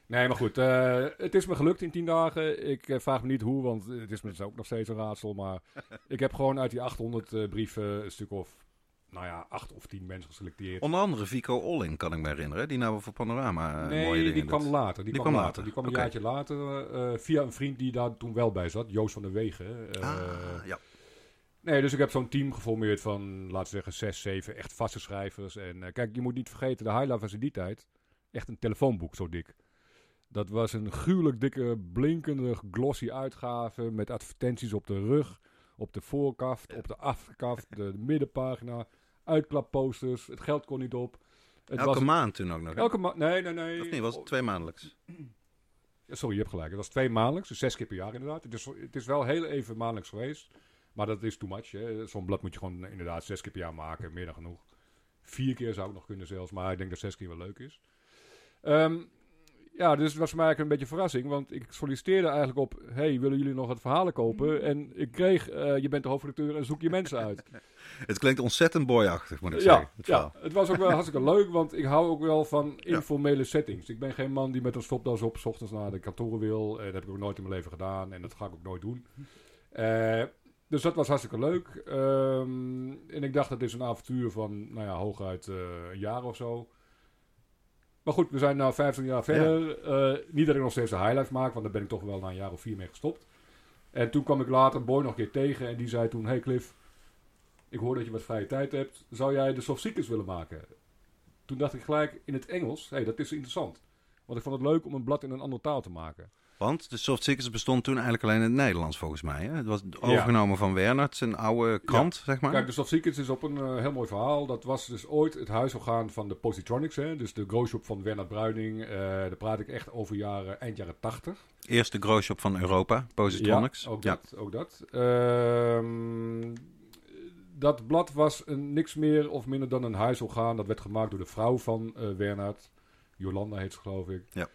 Nee, maar goed. eh, het is me gelukt in tien dagen. Ik eh, vraag me niet hoe, want het is me dus ook nog steeds een raadsel. Maar ik heb gewoon uit die 800 eh, brieven een stuk of, nou ja, acht of tien mensen geselecteerd. Onder andere Vico Olling, kan ik me herinneren. Die nou voor Panorama mooie nee, dingen die kwam later. Die, Die kwam kwam later. Die kwam een jaartje later via een vriend die daar toen wel bij zat. Joost van der Wegen. Ah, ja. Nee, dus ik heb zo'n team geformeerd van, laten we zeggen, zes, zeven echt vaste schrijvers. En kijk, je moet niet vergeten, de Highlife was in die tijd echt een telefoonboek zo dik. Dat was een gruwelijk dikke, blinkende, glossy uitgave met advertenties op de rug, op de voorkaft, op de achterkaft, de middenpagina, uitklapposters. Het geld kon niet op. Het Elke was maand toen ook nog. hè? elke maand. Nee, nee, nee. Of niet, was het twee maandelijks? Sorry, je hebt gelijk. Het was twee maandelijks, dus zes keer per jaar inderdaad. Het is, het is wel heel even maandelijks geweest. Maar dat is too much. Zo'n blad moet je gewoon inderdaad zes keer per jaar maken. Meer dan genoeg. Vier keer zou ik nog kunnen zelfs. Maar ik denk dat zes keer wel leuk is. Ehm, ja, dus het was voor mij eigenlijk een beetje een verrassing. Want ik solliciteerde eigenlijk op... Hey, willen jullie nog wat verhalen kopen? En ik kreeg... eh, je bent de hoofdredacteur en zoek je mensen uit. Het klinkt ontzettend boyachtig, moet ik zeggen. Ja, Het ja, het was ook wel hartstikke leuk, want ik hou ook wel van informele settings. Ik ben geen man die met een stopdas op 's ochtends naar de kantoren wil. Eh, dat heb ik ook nooit in mijn leven gedaan en dat ga ik ook nooit doen. Eh, dus dat was hartstikke leuk. Ehm, en ik dacht, dat is een avontuur van, nou ja, hooguit een jaar of zo. Maar goed, we zijn nu 15 jaar verder. Eh, niet dat ik nog steeds de highlights maak, want daar ben ik toch wel na een jaar of vier mee gestopt. En toen kwam ik later Boy nog een keer tegen en die zei toen... Hey Cliff, ik hoor dat je wat vrije tijd hebt. Zou jij de soft seekers willen maken? Toen dacht ik gelijk in het Engels, hé, hey, dat is interessant. Want ik vond het leuk om een blad in een andere taal te maken. Want de Soft Seekers bestond toen eigenlijk alleen in het Nederlands, volgens mij. Hè? Het was overgenomen van Wernert, zijn oude krant, zeg maar. Kijk, de Soft Secrets is op een eh, heel mooi verhaal. Dat was dus ooit het huisorgaan van de Positronics. Hè? Dus de growshop van Werner Bruining. eh, daar praat ik echt over jaren, eind jaren 80. Eerste growshop van Europa, Positronics. Ja, ook Ja. dat. Ook dat. Ehm, dat blad was een, niks meer of minder dan een huisorgaan. Dat werd gemaakt door de vrouw van eh Wernhard. Jolanda heet ze geloof ik. Ja.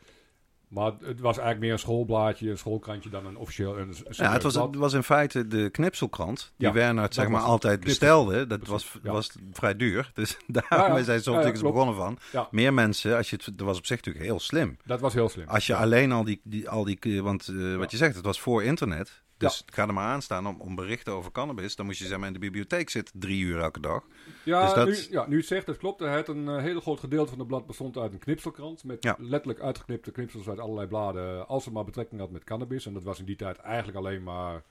Maar het was eigenlijk meer een schoolblaadje, een schoolkrantje dan een officieel een, een Ja, het was, het was in feite de knipselkrant die Ja, Wernert zeg maar altijd bestelde. Dat Precies, was, ja. was vrij duur. Dus daarom Ja, zijn Seekers klopt. begonnen van. Meer mensen, als je het, dat was op zich natuurlijk heel slim. Dat was heel slim. Als je alleen al die, die, al die want eh, wat je zegt, het was voor internet. Dus ga er maar aan staan om, om berichten over cannabis. Dan moest je zeg maar in de bibliotheek zitten drie uur elke dag. Ja, Dus dat- nu, ja, nu het zegt, dat klopt. Het een eh, hele groot gedeelte van het blad bestond uit een knipselkrant. Met Ja. letterlijk uitgeknipte knipsels uit allerlei bladen. Als het maar betrekking had met cannabis. En dat was in die tijd eigenlijk alleen maar.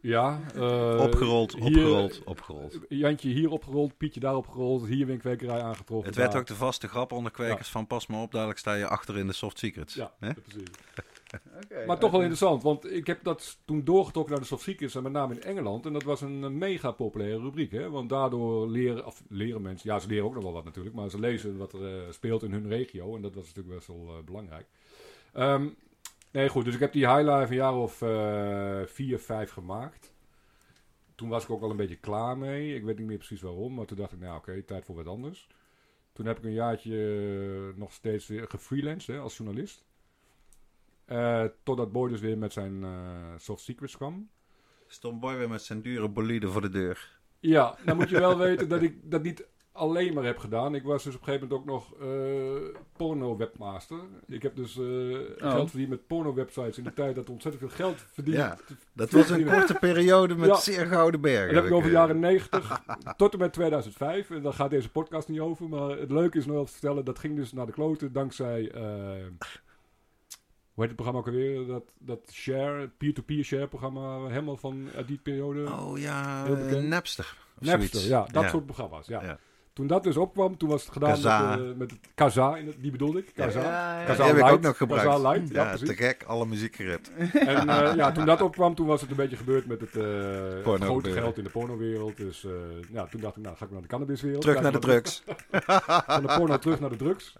Ja, eh, opgerold, hier- opgerold, opgerold. Jantje hier opgerold, Pietje daar opgerold, hier winkwekerij aangetroffen. Het werd daar- ook de vaste grap onder kwekers van pas maar op, dadelijk sta je achter in de soft secrets. Ja, precies. Maar toch wel oké. interessant, want ik heb dat toen doorgetrokken naar de soft secrets en met name in Engeland. En dat was een, eh, mega populaire rubriek, hè? want daardoor leren, of leren mensen, ja ze leren ook nog wel wat natuurlijk, maar ze lezen wat er eh, speelt in hun regio en dat was natuurlijk best wel eh, belangrijk. Ehm, nee goed, dus ik heb die highlight een jaar of eh, vier, vijf gemaakt. Toen was ik ook wel een beetje klaar mee, ik weet niet meer precies waarom, maar toen dacht ik, nou oké, tijd voor wat anders. Toen heb ik een jaartje eh, nog steeds weer gefreelanced hè, als journalist. Eh, totdat Boy dus weer met zijn eh, Soft Secrets kwam. Stond Boy weer met zijn dure bolide voor de deur. Ja, dan moet je wel weten dat ik dat niet alleen maar heb gedaan. Ik was dus op een gegeven moment ook nog eh, porno-webmaster. Ik heb dus eh, geld verdiend met porno-websites in de tijd dat ontzettend veel geld verdiend. Ja, Dat was een korte periode met Ja. zeer gouden bergen. En dat heb ik over de jaren 90 tot en met 2005. En daar gaat deze podcast niet over. Maar het leuke is nog wel te vertellen, dat ging dus naar de kloten dankzij... hoe heet het programma ook alweer? Dat, dat share, peer-to-peer share programma, helemaal van uit die periode. Oh ja, eh, Napster. Napster, zoiets. ja, dat soort programma's. Ja. Ja. Toen dat dus opkwam, toen was het gedaan met, eh, met het Kaza, die bedoelde ik. Kaza. Ja, Die heb ik ook nog gebruikt. Kazaa Light, ja, te gek, alle muziek geript. En eh, ja, toen dat opkwam, toen was het een beetje gebeurd met het grote geld in de pornowereld. Dus ja, toen dacht ik, nou ga ik naar de cannabiswereld. Terug naar de drugs. Van de porno terug naar de drugs.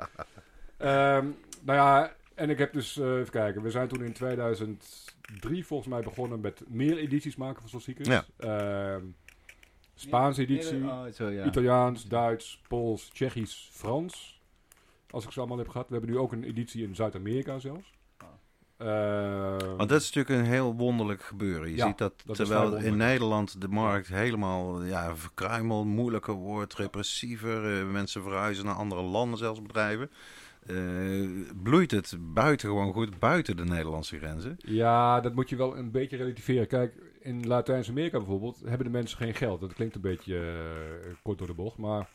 Ehm, nou ja, en ik heb dus, eh, even kijken, we zijn toen in 2003 volgens mij begonnen met meer edities maken van Soul. Ja. Ehm, Spaanse editie, Oh, zo, ja. Italiaans, Duits, Pools, Tsjechisch, Frans. Als ik ze allemaal heb gehad. We hebben nu ook een editie in Zuid-Amerika zelfs. Ehm, Want dat is natuurlijk een heel wonderlijk gebeuren. Je Ja, ziet dat, terwijl in. Nederland de markt helemaal ja, verkruimeld, moeilijker wordt, repressiever. eh, mensen verhuizen naar andere landen, zelfs bedrijven. Eh, bloeit het buitengewoon goed buiten de Nederlandse grenzen. Ja, dat moet je wel een beetje relativeren. Kijk, in Latijns-Amerika bijvoorbeeld hebben de mensen geen geld. Dat klinkt een beetje eh, kort door de bocht, maar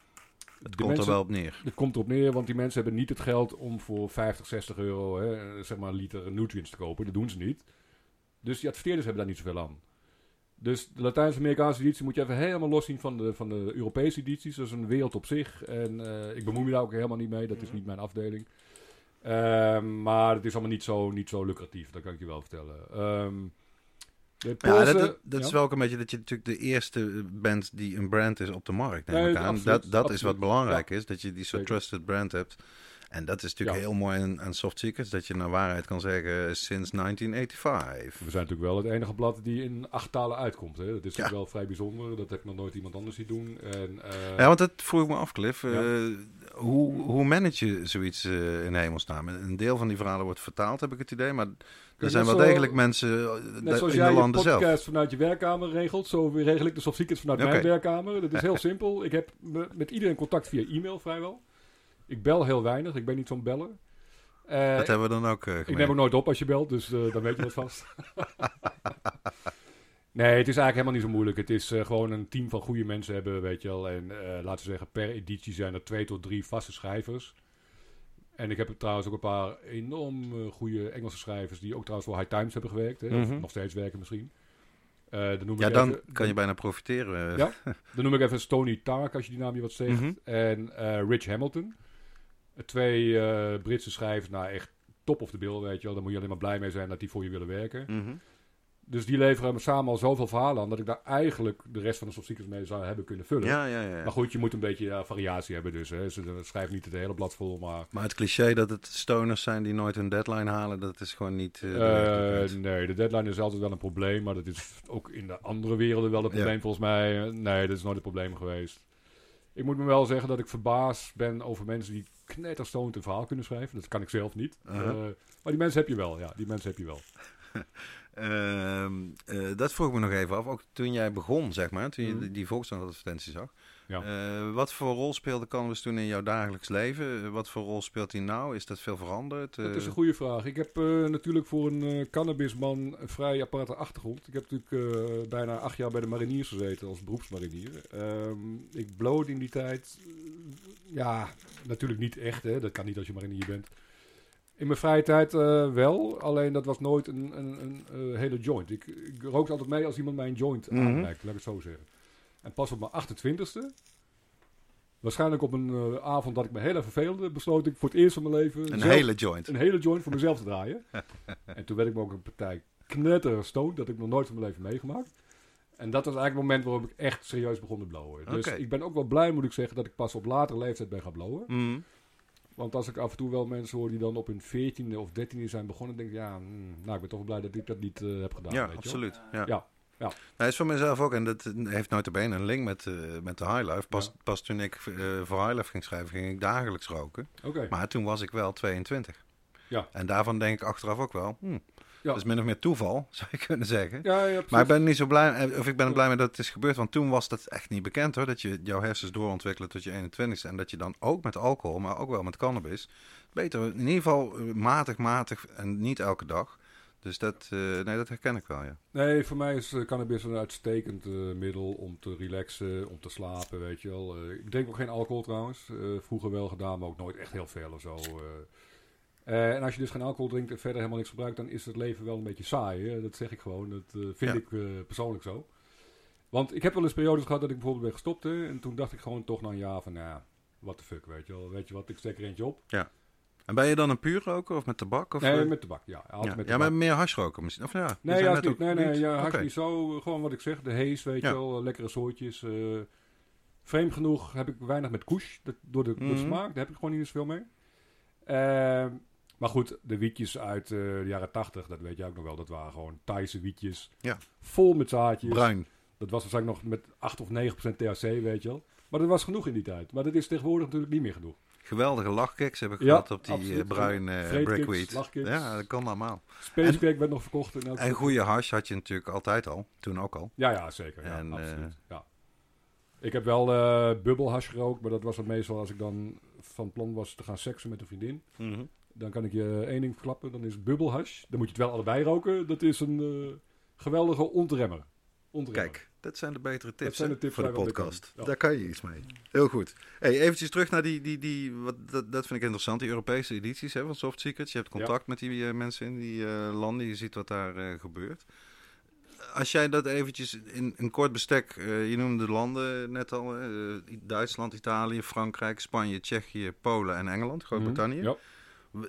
Het komt mensen, er wel op neer. het komt erop neer, want die mensen hebben niet het geld om voor 50, 60 euro hè, zeg maar een liter nutrients te kopen. Dat doen ze niet. Dus die adverteerders hebben daar niet zoveel aan. Dus de Latijns-Amerikaanse editie moet je even helemaal los zien van de, van de Europese edities. Dat is een wereld op zich. En eh, ik bemoei me daar ook helemaal niet mee. Dat is niet mijn afdeling. Ehm, maar het is allemaal niet zo, niet zo lucratief. Dat kan ik je wel vertellen. Ehm, de Ja, dat, dat, is wel ook een beetje dat je natuurlijk de eerste bent die een brand is op de markt. Neem Nee, ik aan. absoluut, dat dat is wat belangrijk is, dat je die soort Zeker. trusted brand hebt. En dat is natuurlijk Ja. heel mooi aan, aan Soft Secrets, dat je naar waarheid kan zeggen sinds 1985. We zijn natuurlijk wel het enige blad die in acht talen uitkomt. Hè? Dat is natuurlijk Ja. wel vrij bijzonder. Dat heb ik nog nooit iemand anders zien doen. En, eh, Ja, want dat vroeg ik me af, Cliff. Ja. Eh, hoe, hoe manage je zoiets eh, in hemelsnaam? Een deel van die verhalen wordt vertaald, heb ik het idee. Maar er zijn wel zo- degelijk mensen eh, Net zoals in de je landen podcast zelf. vanuit je werkkamer regelt, zo regel ik de soft secrets vanuit mijn werkkamer. Dat is heel simpel. Ik heb me- met iedereen contact via e-mail vrijwel. Ik bel heel weinig. Ik ben niet zo'n beller. Eh, Dat hebben we dan ook eh ik neem ook nooit op als je belt, dus eh, dan weet je dat vast. nee, het is eigenlijk helemaal niet zo moeilijk. Het is eh, gewoon een team van goede mensen hebben, weet je wel. En eh, laten we zeggen, per editie zijn er twee tot drie vaste schrijvers. En ik heb trouwens ook een paar enorm goede Engelse schrijvers... die ook trouwens voor High Times hebben gewerkt. Hè, of Mhm. nog steeds werken misschien. Eh, dan noem Ja, ik dan even- kan je bijna profiteren. Ja. Dan noem ik even Stony Tark, als je die naam je wat zegt. Mhm. En eh, Rich Hamilton. Twee eh, Britse schrijvers, nou echt top of the bill, weet je wel. Daar moet je alleen maar blij mee zijn dat die voor je willen werken. Mhm. Dus die leveren me samen al zoveel verhalen aan dat ik daar eigenlijk de rest van de Soft mee zou hebben kunnen vullen. Ja, ja, ja. Maar goed, je moet een beetje variatie hebben dus. Hè. Ze schrijven niet het hele blad vol, maar... Maar het cliché dat het stoners zijn die nooit een deadline halen, dat is gewoon niet... eh, de Eh, werkelijkheid. nee, de deadline is altijd wel een probleem, maar dat is ook in de andere werelden wel een Ja. probleem volgens mij. Nee, dat is nooit een probleem geweest. Ik moet me wel zeggen dat ik verbaasd ben over mensen die knetterstoned een verhaal kunnen schrijven. Dat kan ik zelf niet. Uh-huh. Eh, maar die mensen heb je wel, ja. Die mensen heb je wel. Ehm, eh, dat vroeg ik me nog even af. Ook toen jij begon, zeg maar, toen je Mhm. die, Volkskrant-advertentie zag. Ja. Eh, wat voor rol speelde Canvas toen in jouw dagelijks leven? Eh, wat voor rol speelt hij nou? Is dat veel veranderd? Dat is Eh, een goede vraag. Ik heb natuurlijk voor een cannabisman een vrij aparte achtergrond. Ik heb natuurlijk bijna acht jaar bij de mariniers gezeten als beroepsmarinier. Ehm, ik blode in die tijd. ja, natuurlijk niet echt. Hè. Dat kan niet als je marinier bent. In mijn vrije tijd wel, alleen dat was nooit een, een, een hele joint. Ik, ik rookte altijd mee als iemand mij een joint Mhm. aanreikt, laat ik het zo zeggen. En pas op mijn 28e, waarschijnlijk op een eh, avond dat ik me heel erg verveelde, besloot ik voor het eerst van mijn leven een zelf- hele joint. een hele joint voor mezelf te draaien. en toen werd ik me ook een partij knetter stoned. Dat ik nog nooit van mijn leven meegemaakt. En dat was eigenlijk het moment waarop ik echt serieus begon te blowen. Dus ik ben ook wel blij, moet ik zeggen, dat ik pas op latere leeftijd ben gaan blowen. Mhm. Want als ik af en toe wel mensen hoor die dan op hun 14e of 13e zijn begonnen, denk ik, ja, mm, nou, ik ben toch wel blij dat ik dat niet eh, heb gedaan. ja, weet je wel. absoluut. Ja. Ja, ja. Nou, dat is voor mezelf ook. En dat heeft nooit bene een link met, eh, met de Highlife. Pas, Ja. pas toen ik eh, voor Highlife ging schrijven, ging ik dagelijks roken. Maar toen was ik wel 22. Ja. En daarvan denk ik achteraf ook wel. Hm, Dat is min of meer toeval, zou je kunnen zeggen. Ja, ja. Maar ik ben niet zo blij, eh, of ik ben er blij mee dat het is gebeurd, want toen was dat echt niet bekend hoor. Dat je jouw hersens doorontwikkelen tot je 21ste en dat je dan ook met alcohol, maar ook wel met cannabis, beter, in ieder geval matig, matig en niet elke dag. Dus dat, eh, nee, dat herken ik wel, ja. Nee, voor mij is eh, cannabis een uitstekend eh, middel om te relaxen, om te slapen, weet je wel. Ik drink ook geen alcohol trouwens. Vroeger wel gedaan, maar ook nooit echt heel veel of zo. en als je dus geen alcohol drinkt en verder helemaal niks gebruikt, dan is het leven wel een beetje saai. Hè? Dat zeg ik gewoon. Dat vind Ja. ik persoonlijk zo. Want ik heb wel eens periodes gehad dat ik bijvoorbeeld ben gestopt. Hè? En toen dacht ik gewoon toch na een jaar van, nou ja, what the fuck, weet je wel. Weet je wat, ik steek er eentje op. En ben je dan een puur roker of met tabak? Of, nee, eh, met tabak, ja. Altijd ja, met ja, maar meer hashroken misschien. Of ja, Nee, ja, niet. ook nee, nee, ja, hash niet zo. Gewoon wat ik zeg, de hees, weet Ja. je wel, lekkere soortjes. eh vreemd genoeg heb ik weinig met koes, dat, door, de, de Mhm. smaak, daar heb ik gewoon niet zoveel mee. Ehm, maar goed, de wietjes uit eh, de jaren 80, dat weet je ook nog wel, dat waren gewoon Thaise wietjes. Ja. Vol met zaadjes. Bruin. Dat was waarschijnlijk nog met 8 of 9 procent THC, weet je wel. Maar dat was genoeg in die tijd. Maar dat is tegenwoordig natuurlijk niet meer genoeg. Geweldige lachkicks heb ik Ja, gehad op die eh, absoluut. bruin eh Vreedkicks, brickweed. lachkicks. Ja, dat kan allemaal. Space Cake werd nog verkocht. In En goede hash had je natuurlijk altijd al. Toen ook al. Ja, ja, zeker. Ja, En, absoluut. eh, ja. Ik heb wel eh bubbelhash gerookt, maar dat was dan meestal als ik dan van plan was te gaan seksen met een vriendin. Dan kan ik je één ding verklappen, dan is bubbelhash. Dan moet je het wel allebei roken. Dat is een geweldige ontremmer. ontremmer. Kijk, dat zijn de betere tips, de tips voor de podcast. Ja. Daar kan je iets mee. Heel goed. Hey, eventjes terug naar die, die, die wat, dat, dat vind ik interessant, die Europese edities hè, van Soft Secrets. Je hebt contact met die eh, mensen in die eh, landen, je ziet wat daar eh, gebeurt. Als jij dat eventjes in een kort bestek, je noemde de landen net al, Duitsland, Italië, Frankrijk, Spanje, Tsjechië, Polen en Engeland, Groot-Brittannië. Mhm. Ja.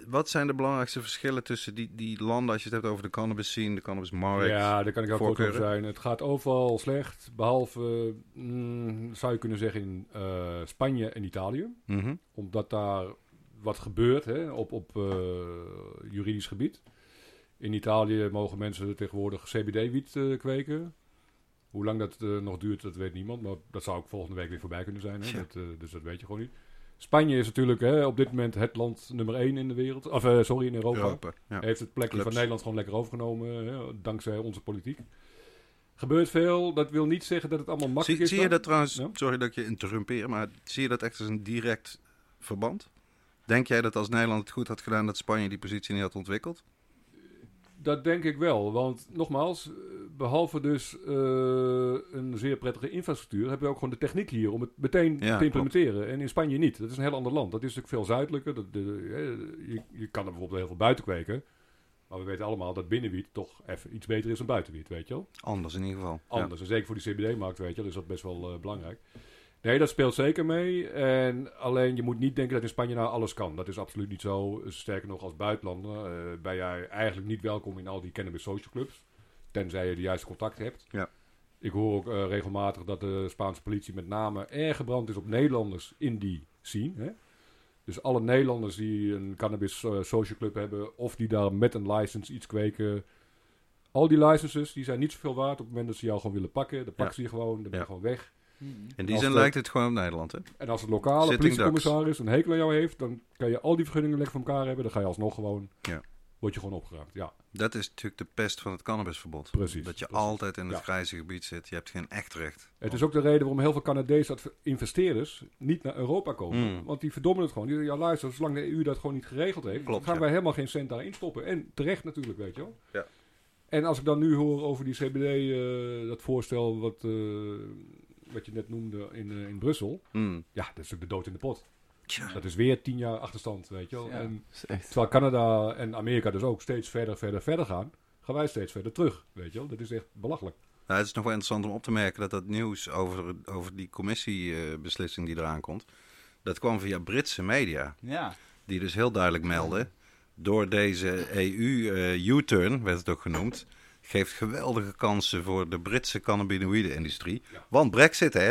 Wat zijn de belangrijkste verschillen tussen die, die landen als je het hebt over de cannabis scene, de cannabis markt? Ja, daar kan ik ook kort over voorkeuren? zijn. Het gaat overal slecht, behalve, mm, zou je kunnen zeggen, in eh, Spanje en Italië. Mhm. Omdat daar wat gebeurt hè, op, op eh, juridisch gebied. In Italië mogen mensen tegenwoordig CBD-wiet eh, kweken. Hoe lang dat nog duurt, dat weet niemand. Maar dat zou ook volgende week weer voorbij kunnen zijn. Hè? Ja. Dat, dus dat weet je gewoon niet. Spanje is natuurlijk hè, op dit moment het land nummer 1 in de wereld. Of eh, sorry, in Europa. Europa. Ja. Heeft het plekje Clubs. van Nederland gewoon lekker overgenomen. Hè, dankzij onze politiek. Gebeurt veel. Dat wil niet zeggen dat het allemaal makkelijk Zie, is. zie je dat trouwens, Ja. sorry dat ik je interrumpeer, maar zie je dat echt als een direct verband? Denk jij dat als Nederland het goed had gedaan, dat Spanje die positie niet had ontwikkeld? Dat denk ik wel, want nogmaals, eh, behalve dus eh, een zeer prettige infrastructuur, hebben we ook gewoon de techniek hier om het meteen Ja, te implementeren. En in Spanje niet. Dat is een heel ander land. Dat is natuurlijk veel zuidelijker. Dat, de, eh, je, je kan er bijvoorbeeld heel veel buiten kweken. Maar we weten allemaal dat binnenwiet toch even iets beter is dan buitenwiet, weet je wel. Anders in ieder geval. Anders. En zeker voor die CBD-markt, weet je wel, is dat best wel belangrijk. Nee, dat speelt zeker mee. En alleen je moet niet denken dat in Spanje nou alles kan. Dat is absoluut niet zo. Sterker nog, als buitenlander eh, ben jij eigenlijk niet welkom in al die cannabis social clubs. Tenzij je de juiste contacten hebt. Ja. Ik hoor ook eh, regelmatig dat de Spaanse politie met name erg gebrand is op Nederlanders in die scene. Hè? Dus alle Nederlanders die een cannabis eh, social club hebben, of die daar met een license iets kweken. Al die licenses die zijn niet zoveel waard op het moment dat ze jou gewoon willen pakken. Dan pakken ze je gewoon, dan ben je Ja. gewoon weg. Mhm. In die Als zin de- lijkt het gewoon op Nederland, hè? En als het lokale Sitting politiecommissaris een hekel aan jou heeft, dan kan je al die vergunningen lekker van elkaar hebben. Dan ga je alsnog gewoon, Ja. word je gewoon opgeruimd. Ja, Dat is natuurlijk de pest van het cannabisverbod. Precies, Dat je precies. altijd in het Ja. grijze gebied zit. Je hebt geen echt recht. Het is ook de reden waarom heel veel Canadese investeerders niet naar Europa komen. Mm. Want die verdommen het gewoon. Die zeggen, ja luister, zolang de EU dat gewoon niet geregeld heeft, Klopt, gaan ja. wij helemaal geen cent daarin stoppen. En terecht natuurlijk, weet je wel. Ja. En als ik dan nu hoor over die CBD, eh, dat voorstel wat, eh, wat je net noemde in, eh, in Brussel. Hmm. Ja, dat is natuurlijk de dood in de pot. Tja. Dat is weer tien jaar achterstand, weet je wel. Ja, En. Terwijl Canada en Amerika dus ook steeds verder, verder, verder gaan, gaan wij steeds verder terug. Weet je wel? Dat is echt belachelijk. Nou, het is nog wel interessant om op te merken dat dat nieuws over, over die commissiebeslissing die eraan komt, dat kwam via Britse media. Ja. Die dus heel duidelijk melden, door deze EU-U-turn, werd het ook genoemd, geeft geweldige kansen voor de Britse cannabinoïde-industrie. Ja. Want Brexit, hè?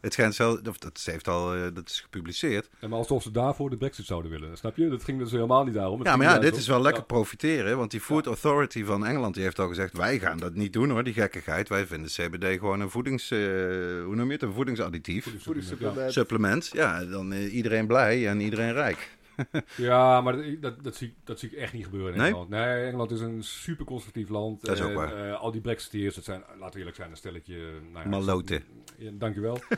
Het schijnt zo, of dat, heeft al, eh, dat is gepubliceerd. En maar alsof ze daarvoor de brexit zouden willen. Snap je? Dat ging dus helemaal niet daarom. Het Ja, maar ja, dit is wel lekker Ja. profiteren. Want die Food Authority van Engeland die heeft al gezegd: wij gaan dat niet doen hoor, die gekkigheid. Wij vinden CBD gewoon een voedings, eh, hoe noem je het, een voedingsadditief. Voedingssupplement. Supplement, ja, dan eh, iedereen blij en iedereen rijk. Ja, maar dat, dat, zie, ik- dat zie ik echt niet gebeuren in Nee? Engeland. Nee, Engeland is een super conservatief land. Dat is ook En, waar. eh, al die brexiteers, dat zijn, laten we eerlijk zijn, een stelletje... Nou ja, Maloten. Ja, dankjewel.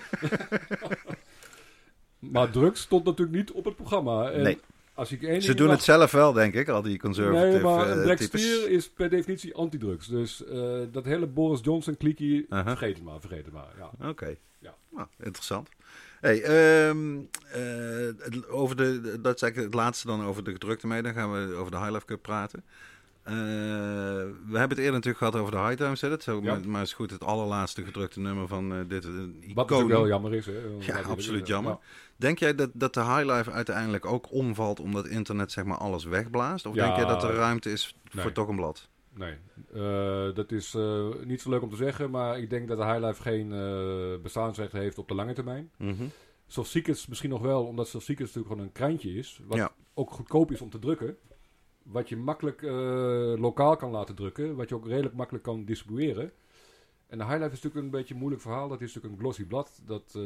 maar drugs stond natuurlijk niet op het programma. En Nee. Als ik één Ze doen mag- het zelf wel, denk ik, al die conservative Nee, maar eh, een brexiteer is per definitie antidrugs. Dus eh, dat hele Boris Johnson klikkie, Aha. vergeet het maar, vergeet het maar. Ja. Oké. Ja. Nou, interessant. Hey, ehm, eh, over de, dat is eigenlijk het laatste dan over de gedrukte mee. Dan gaan we over de High Life Cup praten. Eh, we hebben het eerder natuurlijk gehad over de High Times. Hè? Dat Ja. maar, is goed het allerlaatste gedrukte nummer van eh, dit. Uh, Wat natuurlijk wel jammer is. Hè. Ja, absoluut jammer. Ja. Denk jij dat, dat de High Life uiteindelijk ook omvalt omdat internet zeg maar alles wegblaast? Of Ja. denk jij dat er ruimte is Nee. voor toch een blad? Nee, eh, dat is eh, niet zo leuk om te zeggen, maar ik denk dat de Highlife geen eh, bestaansrecht heeft op de lange termijn. Self Seekers misschien nog wel, omdat Self natuurlijk gewoon een krantje is, wat Ja. ook goedkoop is om te drukken. Wat je makkelijk lokaal kan laten drukken, wat je ook redelijk makkelijk kan distribueren. En de Highlife is natuurlijk een beetje een moeilijk verhaal. Dat is natuurlijk een glossy blad. Dat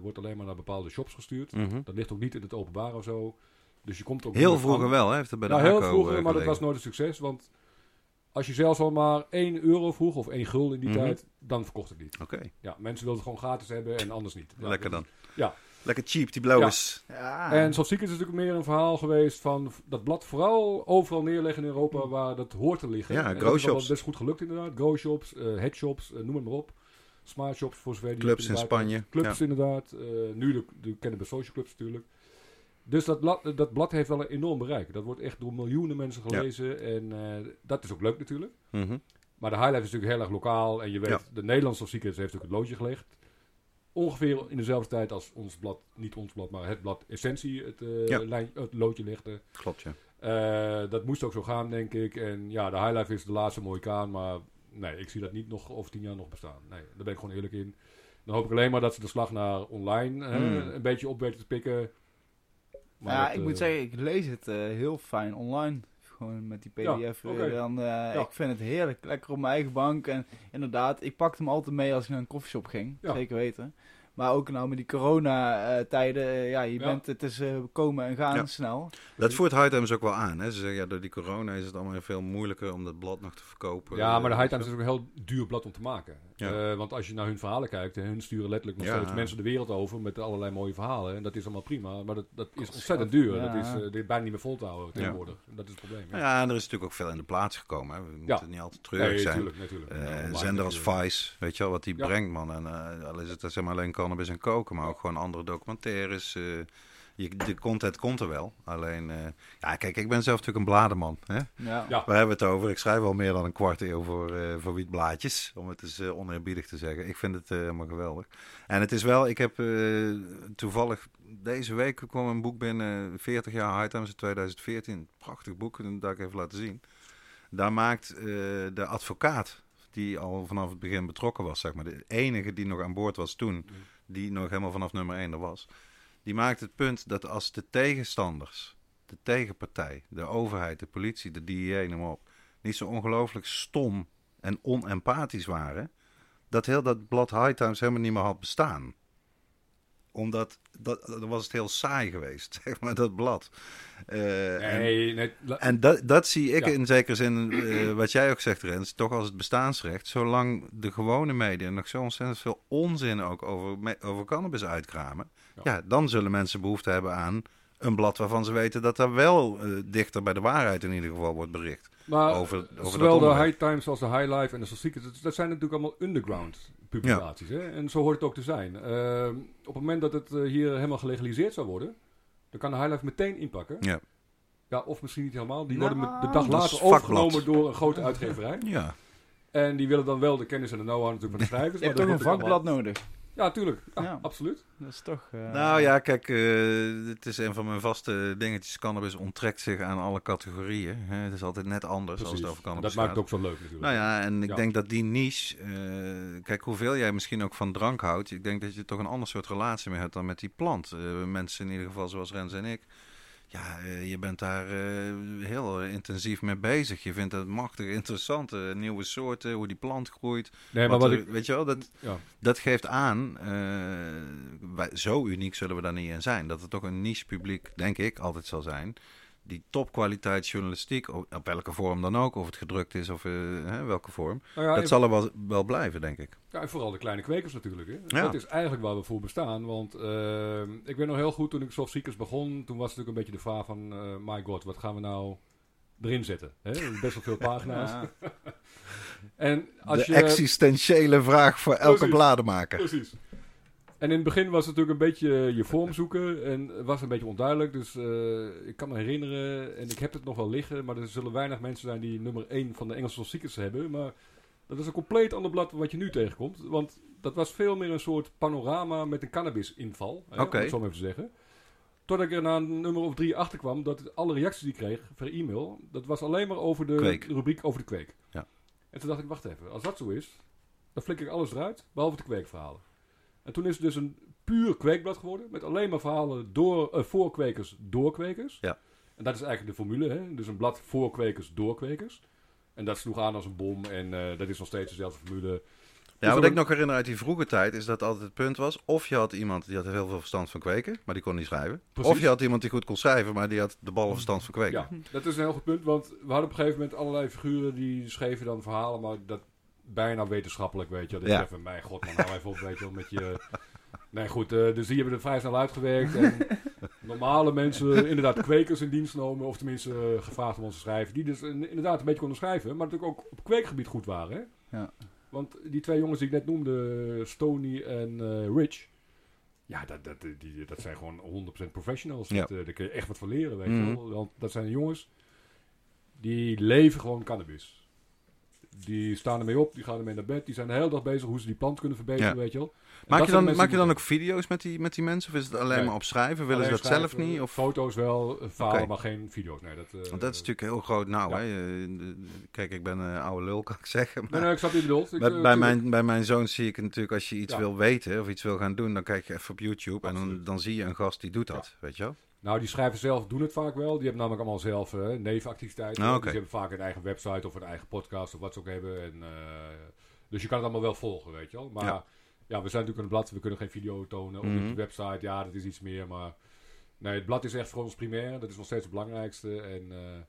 wordt alleen maar naar bepaalde shops gestuurd. Mhm. Dat ligt ook niet in het openbaar of zo. Dus je komt ook Heel vroeger wel, hè? Heeft bij de nou, heel vroeger, maar dat was nooit een succes. Want als je zelfs al maar 1 euro vroeg, of 1 gul in die Mhm. tijd, dan verkocht het niet. Oké, Ja, mensen wilden het gewoon gratis hebben en anders niet. Ja, lekker dan. Ja. Lekker cheap, die blauwes. Ja. En Soft Seekers is natuurlijk meer een verhaal geweest van dat blad vooral overal neerleggen in Europa waar dat hoort te liggen. Ja, En dat grow shops. best goed gelukt inderdaad. Grow shops, eh headshops, eh, noem het maar op. Smart shops voor zover die Clubs in Spanje. Clubs inderdaad. eh, nu de, de Cannabis Social Clubs natuurlijk. Dus dat blad, dat blad heeft wel een enorm bereik. Dat wordt echt door miljoenen mensen Ja. gelezen. En eh, dat is ook leuk natuurlijk. Mhm. Maar de highlight is natuurlijk heel erg lokaal. En je weet, Ja. de Nederlandse Secrets heeft ook het loodje gelegd. Ongeveer in dezelfde tijd als ons blad, niet ons blad, maar het blad Essentie het, eh, Ja. lijn, het loodje legde. Klopt, ja. Eh, dat moest ook zo gaan, denk ik. En ja, de highlight is de laatste mooie kaan. Maar nee, ik zie dat niet nog over tien jaar nog bestaan. Nee, daar ben ik gewoon eerlijk in. Dan hoop ik alleen maar dat ze de slag naar online Hmm. een beetje op weten te pikken. Maar ja, dat, ik eh, moet zeggen, ik lees het eh, heel fijn online. Gewoon met die Ja, pdf. eh, oké. dan, eh, Ik vind het heerlijk. Lekker op mijn eigen bank. En inderdaad, ik pakte hem altijd mee als ik naar een koffieshop ging. Ja. Zeker weten. Maar ook nou met die corona-tijden. ja, je Ja. bent, het is eh, komen en gaan Ja. snel. Dat voert High Times ook wel aan. Hè? Ze zeggen, ja, door die corona is het allemaal veel moeilijker om dat blad nog te verkopen. Ja, maar de Eh, High Times is ook een heel duur blad om te maken. Ja. Eh, want als je naar hun verhalen kijkt, en hun sturen letterlijk nog Ja. steeds mensen de wereld over met allerlei mooie verhalen. En dat is allemaal prima, maar dat, dat is ontzettend duur. Ja. Dat is, eh, dit is bijna niet meer vol te houden tegenwoordig. Dat is het probleem. Ja, en er is natuurlijk ook veel in de plaats gekomen. Hè? We moeten niet altijd treurig nee, zijn. natuurlijk, natuurlijk. Eh, Ja, een online zender als. Vice, weet je wel, wat die Ja. brengt, man. En eh, al is het zeg maar alleen cannabis en koken, maar ook gewoon andere documentaires. eh, je, de content komt er wel. Alleen, eh, ja, kijk, ik ben zelf natuurlijk een bladerman. Hè? Ja. Ja. Waar hebben we het over? Ik schrijf al meer dan een kwart eeuw voor, eh voor wietblaadjes. Om het eens oneerbiedig te zeggen. Ik vind het eh, helemaal geweldig. En het is wel, ik heb eh, toevallig deze week kwam een boek binnen. 40 jaar High Times in 2014. Prachtig boek, dat ga ik even laten zien. Daar maakt eh, de advocaat, die al vanaf het begin betrokken was, zeg maar. De enige die nog aan boord was toen, die nog helemaal vanaf nummer 1 er was. Die maakt het punt dat als de tegenstanders, de tegenpartij, de overheid, de politie, de DEA, noem maar op, niet zo ongelooflijk stom en onempathisch waren, dat heel dat blad High Times helemaal niet meer had bestaan. Omdat, dat, dan was het heel saai geweest, zeg maar, dat blad. Eh, en- Nee, la- en dat, dat zie ik Ja. in zekere zin, eh, wat jij ook zegt Rens, toch als het bestaansrecht. Zolang de gewone media nog zo ontzettend veel onzin ook over, over cannabis uitkramen. Ja. Ja. dan zullen mensen behoefte hebben aan een blad waarvan ze weten dat daar wel eh, dichter bij de waarheid in ieder geval wordt bericht. maar over- over dat zowel de. High Times als de High Life en de Society, dat, dat zijn natuurlijk allemaal underground publicaties. Hè? En zo hoort het ook te zijn. Ehm, op het moment dat het eh, hier helemaal gelegaliseerd zou worden, dan kan de High Life meteen inpakken. Ja. Ja, of misschien niet helemaal. Die Nou, worden de dag later overgenomen door een grote uitgeverij. Ja, En die willen dan wel de kennis en de know-how natuurlijk van de schrijvers. Je hebt dat een vakblad nodig. Ja, tuurlijk. Ja, Ja. absoluut. Dat is toch... eh, nou ja, kijk, eh, het is een van mijn vaste dingetjes. Cannabis onttrekt zich aan alle categorieën. Hè. Het is altijd net anders als het over cannabis dat maakt het ook zo leuk natuurlijk. Nou ja, en ik Ja. denk dat die niche, eh, kijk hoeveel jij misschien ook van drank houdt, ik denk dat je toch een ander soort relatie mee hebt dan met die plant. Eh, mensen in ieder geval zoals Rens en ik, ja, eh, je bent daar eh, heel intensief mee bezig. Je vindt het machtig interessant, eh, nieuwe soorten, hoe die plant groeit. nee, maar Wat wat ik... Weet je wel, dat, Ja. dat geeft aan, eh, wij, zo uniek zullen we daar niet in zijn. Dat er toch een niche publiek, denk ik, altijd zal zijn. Die topkwaliteit journalistiek, op welke vorm dan ook, of het gedrukt is of eh, hè, welke vorm. Nou ja, dat en- zal er wel, wel blijven, denk ik. Ja, en vooral de kleine kwekers natuurlijk. Hè. Ja. Dat is eigenlijk waar we voor bestaan. Want eh, ik weet nog heel goed, toen ik Soft Seekers begon, toen was natuurlijk een beetje de vraag van... eh, my god, wat gaan we nou erin zetten? Hè? Best wel veel pagina's. ja. En als de je... existentiële vraag voor elke Precies. bladenmaker. Precies. En in het begin was het natuurlijk een beetje je vorm zoeken en het was een beetje onduidelijk. Dus eh, ik kan me herinneren, en ik heb het nog wel liggen, maar er zullen weinig mensen zijn die nummer 1 van de Engelse Soft Seekers hebben. Maar dat is een compleet ander blad wat je nu tegenkomt. Want dat was veel meer een soort panorama met een cannabis-inval, Oké. om het zo maar even te zeggen. Totdat ik er na een nummer of drie achter kwam dat alle reacties die ik kreeg per e-mail, dat was alleen maar over de Kweek. rubriek over de kweek. Ja. En toen dacht ik, wacht even, als dat zo is, dan flikker ik alles eruit, behalve de kweekverhalen. En toen is het dus een puur kweekblad geworden, met alleen maar verhalen door, eh, voor kwekers, door kwekers. Ja. En dat is eigenlijk de formule, hè? dus een blad voor kwekers, door kwekers. En dat sloeg aan als een bom en eh, dat is nog steeds dezelfde formule. Ja, wat ik nog herinner uit die vroege tijd is dat altijd het punt was. Of je had iemand die had heel veel verstand van kweken, maar die kon niet schrijven. Precies. Of je had iemand die goed kon schrijven, maar die had de ballen verstand van kweken. Ja, dat is een heel goed punt, want we hadden op een gegeven moment allerlei figuren die schreven dan verhalen, maar dat bijna wetenschappelijk, weet je. Dat Ja. even, mijn god, man, nou even op, weet je wel, met je... Nee, goed, eh, dus die hebben er vrij snel uitgewerkt. En normale mensen, inderdaad kwekers in dienst genomen, of tenminste eh, gevraagd om ons te schrijven, die dus in- inderdaad een beetje konden schrijven, maar natuurlijk ook op kweekgebied goed waren, hè. Ja. Want die twee jongens die ik net noemde, Stony en eh, Rich, ja, dat, dat, die, dat zijn gewoon 100% professionals. Ja. Dat, daar kun je echt wat van leren, weet Mhm. je wel. Want dat zijn jongens die leven gewoon cannabis. Die staan ermee op, die gaan ermee naar bed, die zijn de hele dag bezig hoe ze die plant kunnen verbeteren, Ja. weet je wel. En Maak, je dan, maak je dan ook video's met die, met die mensen? Of is het alleen Nee. maar opschrijven? Willen ze dat zelf schrijven, niet? Of? Foto's wel, eh, Oké. maar geen video's. Nee, dat, eh, Want dat is natuurlijk heel groot nou. Ja. Hè? Eh, Kijk, ik ben een oude lul, kan ik zeggen. Maar Nee, nee, ik snap je bedoelt. Ik, bij, eh, mijn, bij mijn zoon zie ik natuurlijk, als je iets wil weten of iets wil gaan doen, dan kijk je even op YouTube en dan, dan zie je een gast die doet dat. Weet je wel? Nou, die schrijvers zelf doen het vaak wel. Die hebben namelijk allemaal zelf eh, nevenactiviteiten. Oké. die hebben vaak een eigen website of een eigen podcast of wat ze ook hebben. En, eh, dus je kan het allemaal wel volgen, weet je wel. Maar ja. Ja. we zijn natuurlijk een blad. We kunnen geen video tonen. Of op Mhm. de website, ja, dat is iets meer. Maar nee, het blad is echt voor ons primair. Dat is nog steeds het belangrijkste. En eh,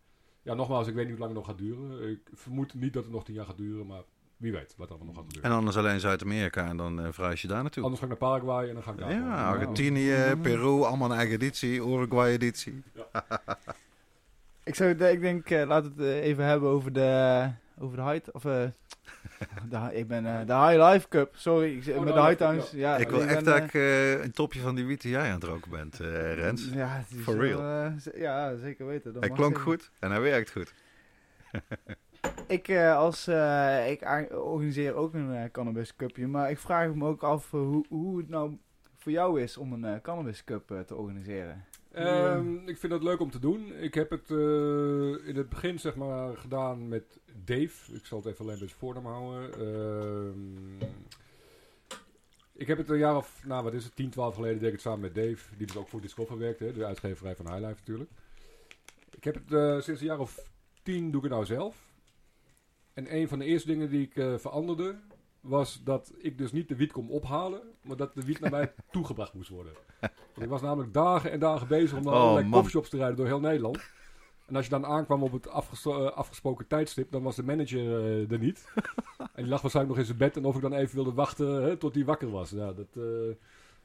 ja, nogmaals, ik weet niet hoe lang het nog gaat duren. Ik vermoed niet dat het nog tien jaar gaat duren. Maar wie weet wat er allemaal nog gaat gebeuren. En anders alleen Zuid-Amerika en dan eh verhuis je daar naartoe. Anders ga ik naar Paraguay en dan ga ik daar. Ja. Argentinië, Peru, allemaal een eigen editie, Uruguay-editie. Ik, zou, ik denk, eh, laten we het eh, even hebben over de, over de height. Of, eh, De, ik ben eh, de High Life Cup, sorry. Ik, zit Oh, met de High Times. Ja, ik wil ik echt ben, dat ik een topje van die witte jij aan het roken bent, eh, Rens. Ja, For real. ja, zeker weten. dat Hij klonk goed en hij werkt goed. Ik, eh, als, eh, ik organiseer ook een eh, Cannabis Cupje, maar ik vraag me ook af hoe, hoe het nou voor jou is om een Cannabis Cup te organiseren. Ehm, ik vind dat leuk om te doen. Ik heb het in het begin zeg maar gedaan met Dave. Ik zal het even alleen bij zijn voornaam houden. Ehm, ik heb het een jaar of, nou wat is het, 10, 12 geleden deed ik het samen met Dave. Die dus ook voor Discover werkte, hè, de uitgeverij van Highlife natuurlijk. Ik heb het sinds een jaar of 10 doe ik het nou zelf. En een van de eerste dingen die ik eh, veranderde, was dat ik dus niet de wiet kon ophalen, maar dat de wiet naar mij toegebracht moest worden. Want ik was namelijk dagen en dagen bezig om naar Oh, allerlei coffeeshops te rijden door heel Nederland. En als je dan aankwam op het eh, afgesproken tijdstip, dan was de manager eh, er niet. en die lag waarschijnlijk nog in zijn bed en of ik dan even wilde wachten hè, tot hij wakker was. Ja, dat, eh,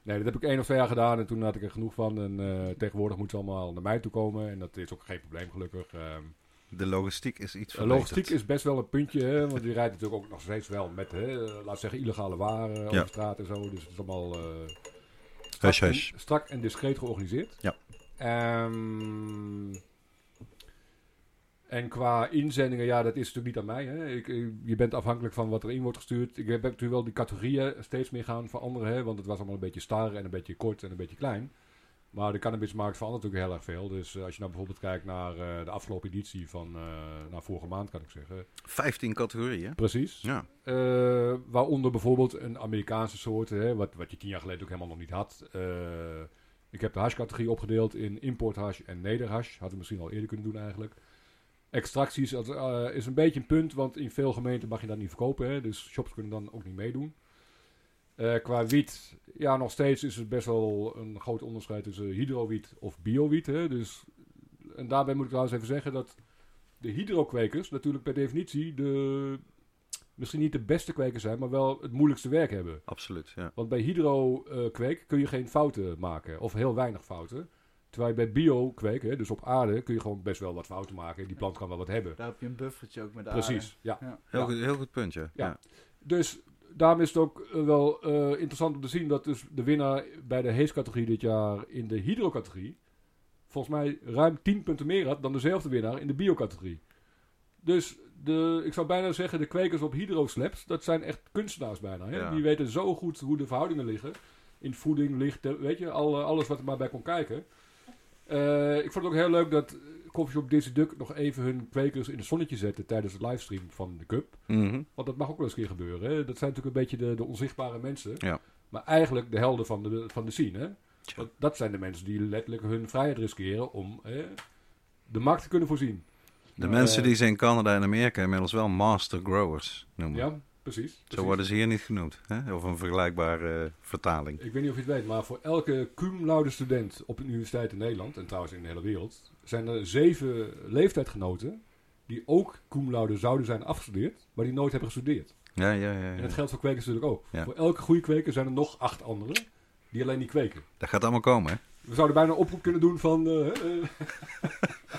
nee, dat heb ik één of twee jaar gedaan en toen had ik er genoeg van. En tegenwoordig moeten ze allemaal naar mij toe komen en dat is ook geen probleem gelukkig. Ehm, De logistiek is iets de logistiek is best wel een puntje, hè, want die rijdt natuurlijk ook nog steeds wel met, hè, laat zeggen, illegale waren Ja. over straat en zo. Dus het is allemaal eh, strak, Hush, en, hush. strak en discreet georganiseerd. Ja. Ehm, en qua inzendingen, ja, dat is natuurlijk niet aan mij. Hè. Ik, je bent afhankelijk van wat erin wordt gestuurd. Ik heb natuurlijk wel die categorieën steeds meer gaan veranderen, hè, want het was allemaal een beetje star en een beetje kort en een beetje klein. Maar de cannabismarkt verandert natuurlijk heel erg veel. Dus eh, als je nou bijvoorbeeld kijkt naar eh, de afgelopen editie van nou, vorige maand, kan ik zeggen. 15 categorieën. Precies. Ja. Waaronder bijvoorbeeld een Amerikaanse soort, hè, wat, wat je tien jaar geleden ook helemaal nog niet had. Ik heb de hashcategorie opgedeeld in importhash en nederhash. Hadden we misschien al eerder kunnen doen eigenlijk. Extracties dat, is een beetje een punt, want in veel gemeenten mag je dat niet verkopen. Hè, dus shops kunnen dan ook niet meedoen. Eh, qua wiet, ja, nog steeds is het best wel een groot onderscheid tussen hydrowiet of biowiet. Hè, dus, en daarbij moet ik trouwens even zeggen dat de hydrokwekers natuurlijk per definitie de, misschien niet de beste kwekers zijn, maar wel het moeilijkste werk hebben. Absoluut, ja. Want bij hydro-kweek kun je geen fouten maken, of heel weinig fouten. Terwijl je bij bio-kweek, hè, dus op aarde, kun je gewoon best wel wat fouten maken. Die plant kan wel wat hebben. Daar heb je een buffertje ook met de aarde. Precies, ja. Ja. Heel. Goed, heel goed punt, ja. Ja. Dus daarom is het ook eh, wel eh, interessant om te zien dat dus de winnaar bij de Hees-categorie dit jaar in de hydro-categorie volgens mij ruim 10 punten meer had dan dezelfde winnaar in de bio-categorie. Dus de, ik zou bijna zeggen, de kwekers op hydro-slaps, dat zijn echt kunstenaars bijna. Hè? Ja. Die weten zo goed hoe de verhoudingen liggen. In voeding, licht, eh, weet je, al, alles wat er maar bij kon kijken. Ik vond het ook heel leuk dat Coffeeshop Dizzy Duck nog even hun kwekers in het zonnetje zette tijdens het livestream van de Cup. Mhm. Want dat mag ook wel eens een keer gebeuren. Hè? Dat zijn natuurlijk een beetje de, de onzichtbare mensen. Ja. Maar eigenlijk de helden van de, van de scene. Hè? Want dat zijn de mensen die letterlijk hun vrijheid riskeren om hè, de markt te kunnen voorzien. De Eh, mensen die ze in Canada en Amerika inmiddels wel master growers noemen. Ja, precies. Zo precies. worden ze hier niet genoemd. Hè? Of een vergelijkbare eh, vertaling. Ik weet niet of je het weet, maar voor elke cum laude student op een universiteit in Nederland, en trouwens in de hele wereld, zijn er zeven leeftijdgenoten die ook cum laude zouden zijn afgestudeerd, maar die nooit hebben gestudeerd. Ja, ja, ja. En ja. dat geldt voor kwekers natuurlijk ook. Ja. Voor elke goede kweker zijn er nog acht anderen die alleen niet kweken. Dat gaat allemaal komen, hè? We zouden bijna een oproep kunnen doen van... eh, eh,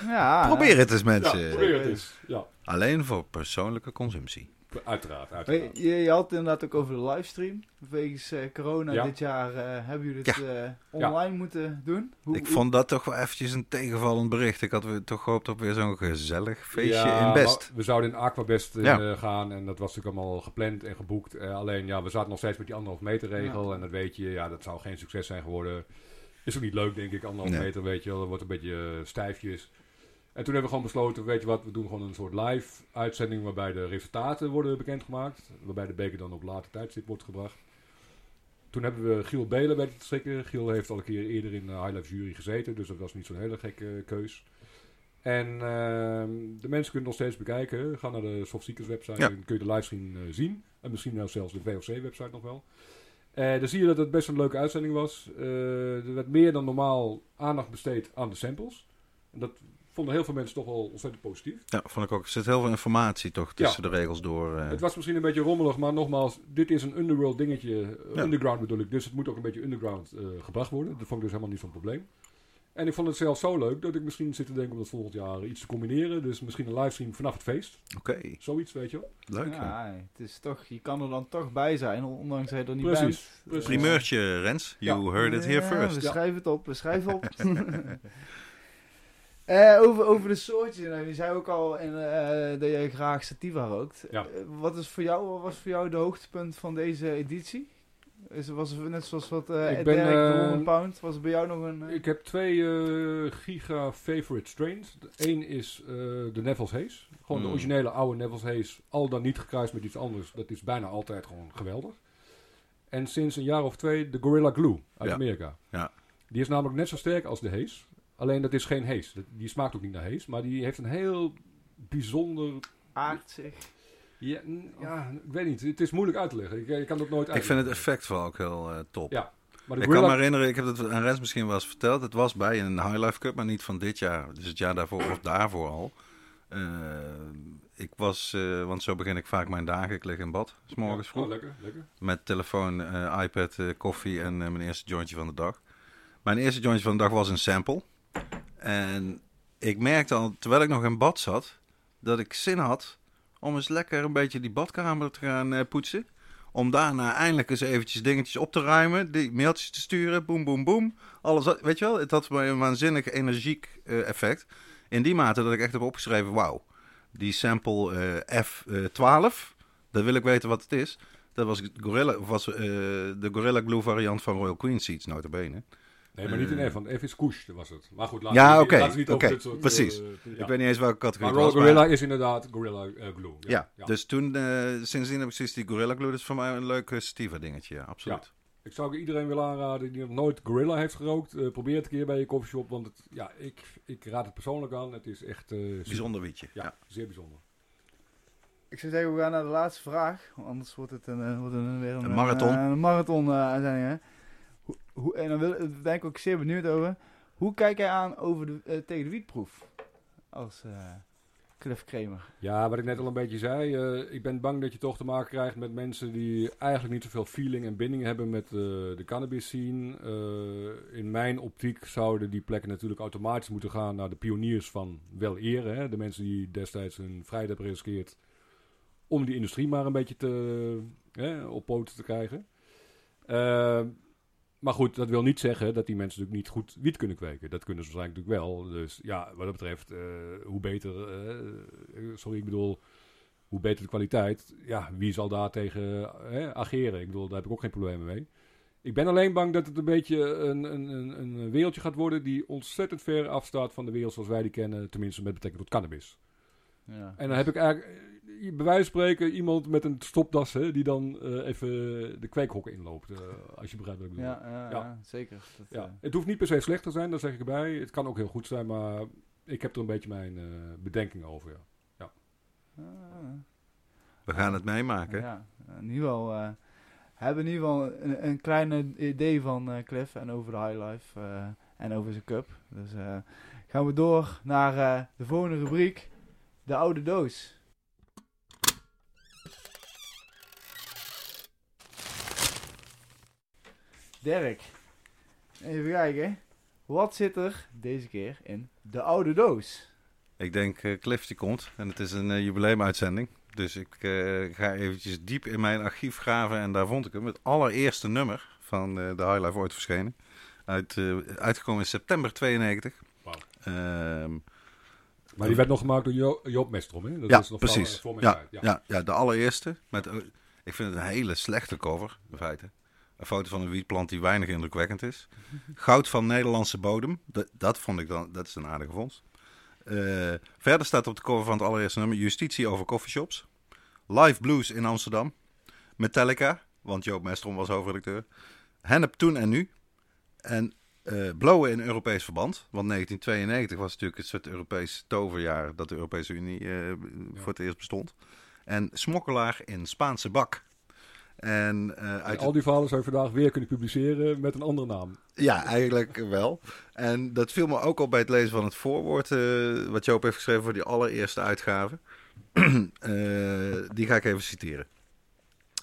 Ja, Probeer het eens, mensen. Ja, probeer het eens. Ja, Alleen voor persoonlijke consumptie. Uiteraard. Uiteraard. Je, je had het inderdaad ook over de livestream. Wegens eh, corona Ja. dit jaar eh, hebben jullie het eh, online moeten doen. Hoe, Ik hoe- vond dat toch wel eventjes een tegenvallend bericht. Ik had weer toch gehoopt op weer zo'n gezellig feestje Ja, in Best. We zouden in Aquabest eh, gaan en dat was natuurlijk allemaal gepland en geboekt. Eh, alleen ja, we zaten nog steeds met die anderhalf meter regel Ja. en dat weet je, ja, dat zou geen succes zijn geworden. Is ook niet leuk, denk ik, anderhalf Nee. meter, weet je wel. Dat wordt een beetje stijfjes. En toen hebben we gewoon besloten, weet je wat, we doen gewoon een soort live uitzending waarbij de resultaten worden bekendgemaakt. Waarbij de beker dan op later tijdstip wordt gebracht. Toen hebben we Giel Belen weten te strikken. Giel heeft al een keer eerder in de High Life jury gezeten, dus dat was niet zo'n hele gekke keus. En ehm, de mensen kunnen het nog steeds bekijken. Ga naar de Soft Seekers website Ja. en kun je de livestream eh, zien. En misschien nou zelfs de VOC website nog wel. Eh dan zie je dat het best een leuke uitzending was. Eh, er werd meer dan normaal aandacht besteed aan de samples. En dat vonden heel veel mensen toch wel ontzettend positief. Ja, vond ik ook. Er zit heel veel informatie toch tussen de regels door. eh. Het was misschien een beetje rommelig, maar nogmaals, dit is een underworld dingetje. eh, Ja. Underground bedoel ik, dus het moet ook een beetje underground eh, gebracht worden. Dat vond ik dus helemaal niet zo'n probleem. En ik vond het zelfs zo leuk dat ik misschien zit te denken om dat volgend jaar iets te combineren. Dus misschien een livestream vanaf het feest. Oké, Zoiets, weet je wel. leuk. ja. Het is toch, je kan er dan toch bij zijn, ondanks dat je er niet Precies, bent. precies. Primeurtje, Rens. You Ja. heard it here Ja, first. We Ja. schrijven het op, we schrijven op. Eh, over, over de soortjes, nou, je zei ook al in, eh, dat je graag sativa rookt. Ja. Eh, wat, is voor jou, wat was voor jou de hoogtepunt van deze editie? Is, was het net zoals wat eh Ik ben, Dirk, de 100 pound, was er bij jou nog een... Ik heb twee giga favorite strains. Eén is de Neville's Haze. Gewoon de Mm. originele oude Neville's Haze. Al dan niet gekruist met iets anders. Dat is bijna altijd gewoon geweldig. En sinds een jaar of twee de Gorilla Glue uit Ja. Amerika. Ja. Die is namelijk net zo sterk als de Haze. Alleen dat is geen Haze. Dat- Die smaakt ook niet naar Haze. Maar die heeft een heel bijzonder... aardsig. Ja, ik weet niet. Het is moeilijk uit te leggen. Ik, ik kan dat nooit Ik vind het effect wel ook heel eh, top. Ja, Maar Ik kan me herinneren, ik heb het aan Rens misschien wel eens verteld. Het was bij een High Life Cup, maar niet van dit jaar. Dus het jaar daarvoor of daarvoor al. Eh, ik was, eh, want zo begin ik vaak mijn dagen. Ik lig in bad, s morgens Ja, vroeg. oh, lekker, lekker. Met telefoon, eh, iPad, eh, koffie en eh, mijn eerste jointje van de dag. Mijn eerste jointje van de dag was een sample. En ik merkte al, terwijl ik nog in bad zat, dat ik zin had om eens lekker een beetje die badkamer te gaan eh, poetsen. Om daarna eindelijk eens eventjes dingetjes op te ruimen, die mailtjes te sturen, boem, boem, boem. Alles, weet je wel, het had een waanzinnig energiek eh, effect. In die mate dat ik echt heb opgeschreven, wauw, die sample eh, F12, dat wil ik weten wat het is. Dat was, Gorilla, was de Gorilla Glue variant van Royal Queen Seeds, notabene. Nee, maar niet in. F, want F is Kush, was het. Maar goed, laten Ja, we, niet- oké, laten we niet over oké, dit soort... precies. eh, ja. Ik weet niet eens welke categorie Maar het was. Gorilla is inderdaad Gorilla eh, Glue. Ja, Ja. dus toen, eh, sindsdien heb ik zoiets die Gorilla Glue. Dat is voor mij een leuk sativa dingetje, ja, absoluut. Ik zou ook iedereen willen aanraden die nog nooit Gorilla heeft gerookt. eh, probeer het een keer bij je coffeeshop, want het, ja, ik, ik raad het persoonlijk aan. Het is echt eh. Bijzonder wietje. Ja, Ja. zeer bijzonder. Ik zou zeggen, we gaan naar de laatste vraag. Anders wordt het een, wordt het een, weer een, Een marathon. een marathon eh, hè. Hoe, en dan wil, ben ik ook zeer benieuwd over. Hoe kijk jij aan over de, eh, tegen de wietproef? Als eh Cliff Kramer. Ja, wat ik net al een beetje zei. eh, ik ben bang dat je toch te maken krijgt met mensen die eigenlijk niet zoveel feeling en binding hebben met de cannabis scene. In mijn optiek zouden die plekken natuurlijk automatisch moeten gaan naar de pioniers van wel. Hè? De mensen die destijds hun vrijheid hebben geriskeerd om die industrie maar een beetje te, op poten te krijgen. Maar goed, dat wil niet zeggen dat die mensen natuurlijk niet goed wiet kunnen kweken. Dat kunnen ze waarschijnlijk natuurlijk wel. Dus ja, wat dat betreft, eh, hoe beter, eh, sorry, ik bedoel, hoe beter de kwaliteit. Ja, wie zal daar tegen eh, ageren? Ik bedoel, daar heb ik ook geen problemen mee. Ik ben alleen bang dat het een beetje een, een, een wereldje gaat worden die ontzettend ver afstaat van de wereld zoals wij die kennen, tenminste met betrekking tot cannabis. Ja. En dan heb ik eigenlijk, eh, bij wijze van spreken, iemand met een stopdas hè, die dan eh, even de kweekhokken inloopt, eh, als je begrijpt wat ik bedoel. Ja, ja, Ja. ja, zeker. Dat, Ja, het hoeft niet per se slecht te zijn, dat zeg ik erbij. Het kan ook heel goed zijn, maar ik heb er een beetje mijn eh bedenking over. Ja. ah, We gaan het meemaken. Ja, in ieder geval eh, hebben in ieder geval een, een klein idee van eh, Cliff en over de High Life eh, en over zijn cup. Dus eh, gaan we door naar eh, de volgende rubriek, de oude doos. Dirk, even kijken. Wat zit er deze keer in de oude doos? Ik denk eh Cliff die komt. En het is een eh, jubileumuitzending. Dus ik eh, ga eventjes diep in mijn archief graven. En daar vond ik hem. Het allereerste nummer van eh, de High Life ooit verschenen. Uit, eh, uitgekomen in september 92. Wauw. Maar die werd nog gemaakt door jo Joop Mestrom, hè? Dat ja, is nog precies. Voor, voor mijn ja, tijd. ja. Ja. Ja, de allereerste. Met, eh, ik vind het een hele slechte cover, in feite. Een foto van een wietplant die weinig indrukwekkend is. Goud van Nederlandse bodem. Dat, dat vond ik dan, dat is een aardige vondst. Eh, verder staat op de cover van het allereerste nummer Justitie over coffeeshops. Live Blues in Amsterdam. Metallica, want Joop Mestrom was hoofdredacteur. Hennep toen en nu. En eh blowen in Europees verband. Want 1992 was natuurlijk het soort Europees toverjaar dat de Europese Unie eh, voor het eerst bestond. En smokkelaar in Spaanse bak. En, eh, En al die verhalen zou je vandaag weer kunnen publiceren met een andere naam. ja, eigenlijk wel. En dat viel me ook al bij het lezen van het voorwoord, wat Joop heeft geschreven voor die allereerste uitgave. Die ga ik even citeren.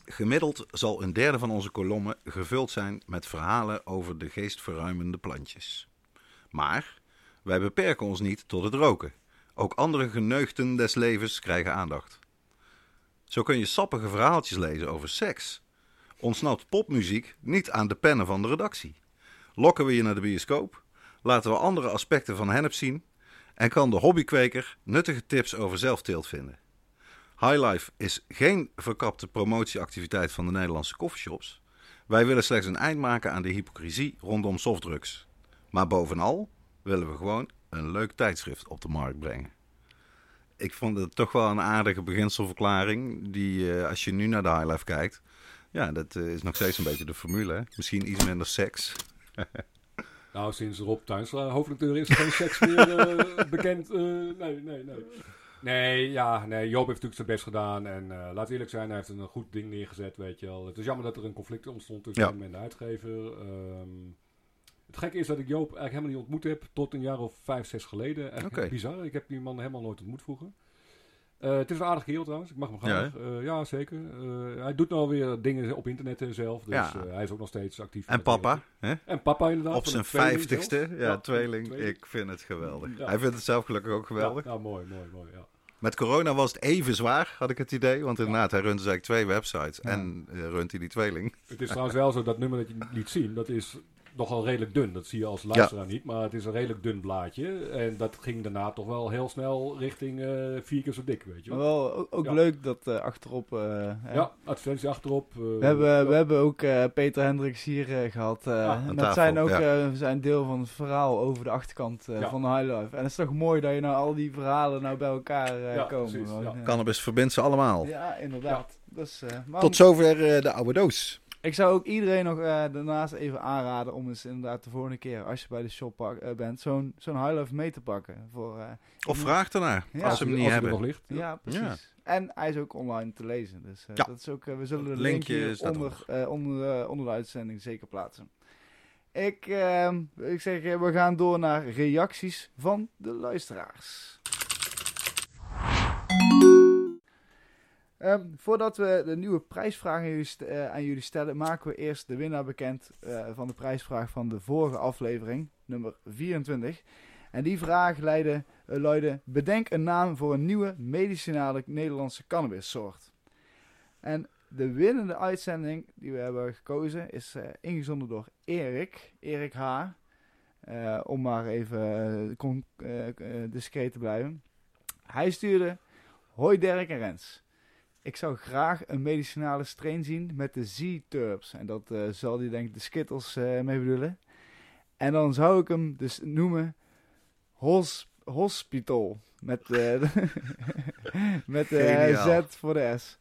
Gemiddeld zal een derde van onze kolommen gevuld zijn met verhalen over de geestverruimende plantjes. Maar wij beperken ons niet tot het roken. Ook andere geneugten des levens krijgen aandacht. Zo kun je sappige verhaaltjes lezen over seks. Ontsnapt popmuziek niet aan de pennen van de redactie. Lokken we je naar de bioscoop, laten we andere aspecten van hennep zien en kan de hobbykweker nuttige tips over zelfteelt vinden. Highlife is geen verkapte promotieactiviteit van de Nederlandse coffeeshops. Wij willen slechts een eind maken aan de hypocrisie rondom softdrugs. Maar bovenal willen we gewoon een leuk tijdschrift op de markt brengen. Ik vond het toch wel een aardige beginselverklaring. Die, eh, als je nu naar de Highlife kijkt, ja, dat eh, is nog steeds een beetje de formule. Hè? Misschien iets minder seks. Nou, sinds Rob Tuinsla hoofdredacteur is geen seks meer eh, bekend. nee, nee, nee. Nee, ja, nee, Joop heeft natuurlijk zijn best gedaan. En eh laat eerlijk zijn, hij heeft een goed ding neergezet, weet je wel. Het is jammer dat er een conflict ontstond tussen Ja. hem en de uitgever. Ehm, het gekke is dat ik Joop eigenlijk helemaal niet ontmoet heb tot een jaar of vijf, zes geleden. Oké. bizar. Ik heb die man helemaal nooit ontmoet vroeger. Eh, het is een aardig kerel trouwens. Ik mag hem graag. Ja, ja zeker. Eh, hij doet nou weer dingen op internet eh, zelf. Dus Ja. eh, hij is ook nog steeds actief. En papa, hè? En papa inderdaad. op zijn vijftigste. zelf. Ja, tweeling. tweeling. Ik vind het geweldig. Ja. Hij vindt het zelf gelukkig ook geweldig. Ja, ja, mooi, mooi, mooi. Ja. Met corona was het even zwaar, had ik het idee. Want inderdaad, hij runt dus eigenlijk twee websites. Ja. En eh, runt hij die tweeling. Het is trouwens wel zo, dat nummer dat je liet zien, dat is nogal redelijk dun. Dat zie je als luisteraar niet, maar het is een redelijk dun blaadje. En dat ging daarna toch wel heel snel richting eh, vier keer zo dik, weet je wel. wel ook, ook Ja. leuk dat eh, achterop... eh, Ja, advertentie achterop. We hebben, ja. we hebben ook eh, Peter Hendricks hier eh, gehad. eh, Ja, aan met tafel, zijn, ook, ja. eh, zijn deel van het verhaal over de achterkant eh, Ja. van de Highlife. En het is toch mooi dat je nou al die verhalen nou bij elkaar eh, Ja, komen. precies, gewoon, ja. ja. Cannabis verbindt ze allemaal. Ja, inderdaad. Dus, Tot zover eh, de oude doos. Ik zou ook iedereen nog eh, daarnaast even aanraden om eens inderdaad de volgende keer, als je bij de shop pak- eh, bent, zo'n zo'n Highlife mee te pakken. Voor, eh, Of vraag ernaar, Ja. als ze hem als niet er hebben. nog ligt. ja, precies. Ja. En hij is ook online te lezen. Dus eh, Ja. dat is ook, we zullen de link linkje onder, eh, onder, onder de uitzending zeker plaatsen. Ik, ehm, ik zeg, we gaan door naar reacties van de luisteraars. Ehm, voordat we de nieuwe prijsvraag aan jullie, st- eh, aan jullie stellen, maken we eerst de winnaar bekend eh, van de prijsvraag van de vorige aflevering, nummer 24. En die vraag leidde, eh, luidde: Bedenk een naam voor een nieuwe medicinale Nederlandse cannabissoort. En de winnende uitzending die we hebben gekozen is ingezonden door Erik, Erik H. Om maar even discreet te blijven. Hij stuurde: Hoi Dirk en Rens. Ik zou graag een medicinale strain zien met de Z-Turbs. En dat eh, zal hij denk ik de Skittles eh, mee bedoelen. En dan zou ik hem dus noemen Hos Hospital. Met, eh, met de. Z voor de S.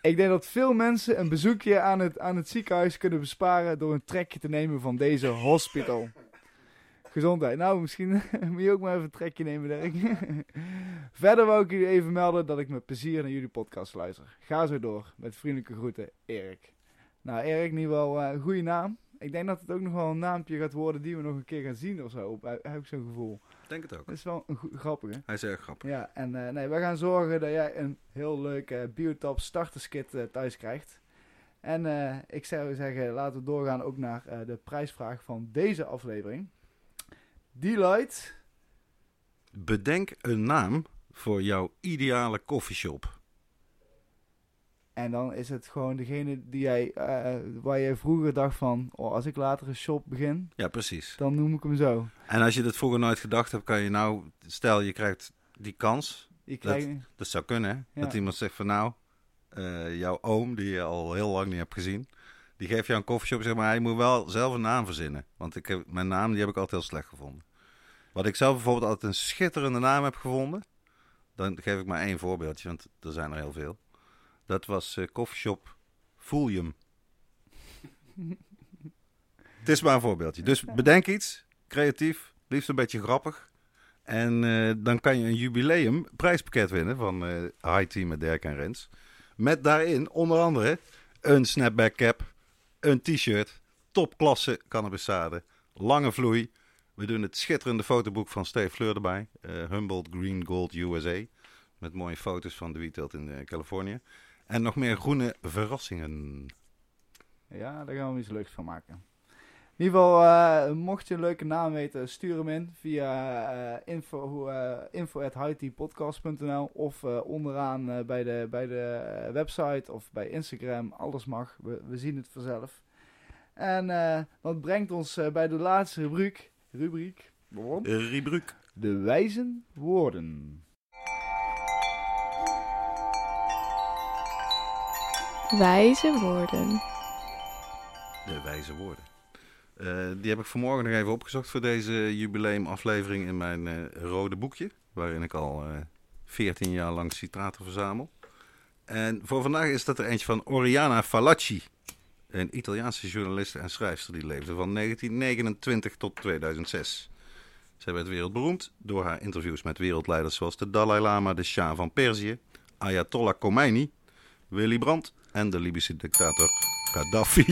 Ik denk dat veel mensen een bezoekje aan het, aan het ziekenhuis kunnen besparen door een trekje te nemen van deze hospital. Gezondheid. Nou, misschien moet je ook maar even een trekje nemen, Dirk. Verder wou ik jullie even melden dat ik met plezier naar jullie podcast luister. Ga zo door. Met vriendelijke groeten, Erik. Nou, Erik, in ieder geval eh, een goede naam. Ik denk dat het ook nog wel een naampje gaat worden die we nog een keer gaan zien of zo. Heb heb ik zo'n gevoel. Ik denk het ook. Dat is wel een grappige. Hij is erg grappig. Ja, en eh, nee, we gaan zorgen dat jij een heel leuk eh Biotop starterskit eh, thuis krijgt. En eh, ik zou zeggen, laten we doorgaan ook naar eh, de prijsvraag van deze aflevering. Die luidt... Bedenk een naam voor jouw ideale koffieshop. En dan is het gewoon degene die jij, eh, waar jij vroeger dacht van, oh, als ik later een shop begin, Ja, precies. dan noem ik hem zo. En als je dat vroeger nooit gedacht hebt, kan je nou... Stel, je krijgt die kans. Je krijgt, Dat zou kunnen, hè? Ja. Dat iemand zegt van nou, eh, jouw oom, die je al heel lang niet hebt gezien... Die geeft jou een koffieshop, zeg maar, hij moet wel zelf een naam verzinnen. Want ik heb, mijn naam, die heb ik altijd heel slecht gevonden. Wat ik zelf bijvoorbeeld altijd een schitterende naam heb gevonden... Dan geef ik maar één voorbeeldje, want er zijn er heel veel. Dat was eh koffieshop Folium. Het is maar een voorbeeldje. Dus bedenk iets, creatief, liefst een beetje grappig. En eh, dan kan je een jubileum prijspakket winnen van eh High Team met Dirk en Rens. Met daarin onder andere een snapback cap, een t-shirt, topklasse cannabisade, lange vloei. We doen het schitterende fotoboek van Steve Fleur erbij. eh, Humboldt Green Gold USA. Met mooie foto's van de wietteelt in eh, Californië. En nog meer groene verrassingen. Ja, daar gaan we iets leuks van maken. In ieder geval, eh, mocht je een leuke naam weten, stuur hem in via eh info, info@hightpodcast.nl of eh, onderaan eh, bij de, bij de website of bij Instagram. Alles mag, we, we zien het vanzelf. En eh, dat brengt ons bij de laatste rubriek. rubriek waarom? Ribruuk. De wijze woorden. Wijze woorden. De wijze woorden. Eh, die heb ik vanmorgen nog even opgezocht voor deze jubileumaflevering in mijn eh, rode boekje. Waarin ik al eh 14 jaar lang citraten verzamel. En voor vandaag is dat er eentje van Oriana Falacci. Een Italiaanse journaliste en schrijfster die leefde van 1929 tot 2006. Zij werd wereldberoemd door haar interviews met wereldleiders zoals de Dalai Lama, de Shah van Perzië, Ayatollah Khomeini, Willy Brandt en de Libische dictator Gaddafi.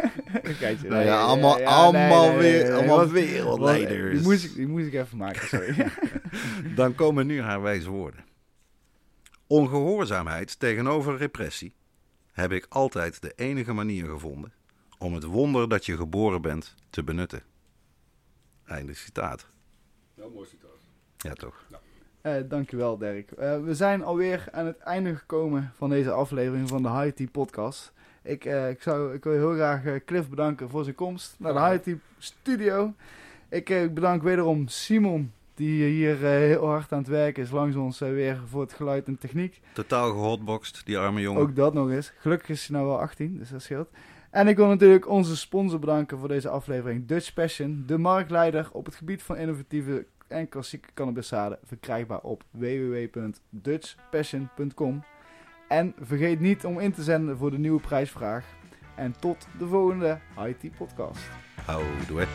Kijk, Nou ja, allemaal- allemaal weer- allemaal wereldleiders. Die moest, ik, die moest ik even maken, sorry. Dan komen nu haar wijze woorden. Ongehoorzaamheid tegenover repressie heb ik altijd de enige manier gevonden om het wonder dat je geboren bent te benutten. Einde citaat. Heel mooi citaat. Ja, toch? Eh, dankjewel, Dirk. Eh, we zijn alweer aan het einde gekomen van deze aflevering van de High Tea Podcast. Ik, eh, ik, zou, ik wil heel graag eh, Cliff bedanken voor zijn komst naar de High Tea Studio. Ik eh, bedank wederom Simon, die hier heel hard aan het werken is langs ons weer voor het geluid en techniek. Totaal gehotboxed, die arme jongen. Ook dat nog eens. Gelukkig is hij nou wel 18, dus dat scheelt. En ik wil natuurlijk onze sponsor bedanken voor deze aflevering. Dutch Passion, de marktleider op het gebied van innovatieve en klassieke cannabiszaden. Verkrijgbaar op www.dutchpassion.com. En vergeet niet om in te zenden voor de nieuwe prijsvraag. En tot de volgende IT podcast. Houdoe.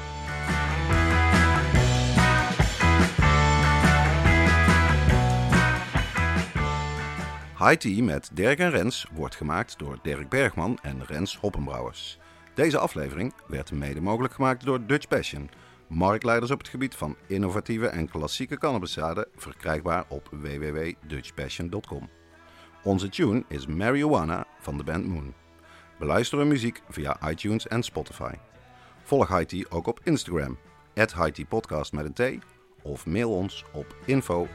Tea met Dirk en Rens wordt gemaakt door Dirk Bergman en Rens Hoppenbrouwers. Deze aflevering werd mede mogelijk gemaakt door Dutch Passion, marktleiders op het gebied van innovatieve en klassieke cannabiszaden, verkrijgbaar op www.dutchpassion.com. Onze tune is Marijuana van de band Moon. Beluister hun muziek via iTunes en Spotify. Volg High ook op Instagram, at Podcast met een T, of mail ons op info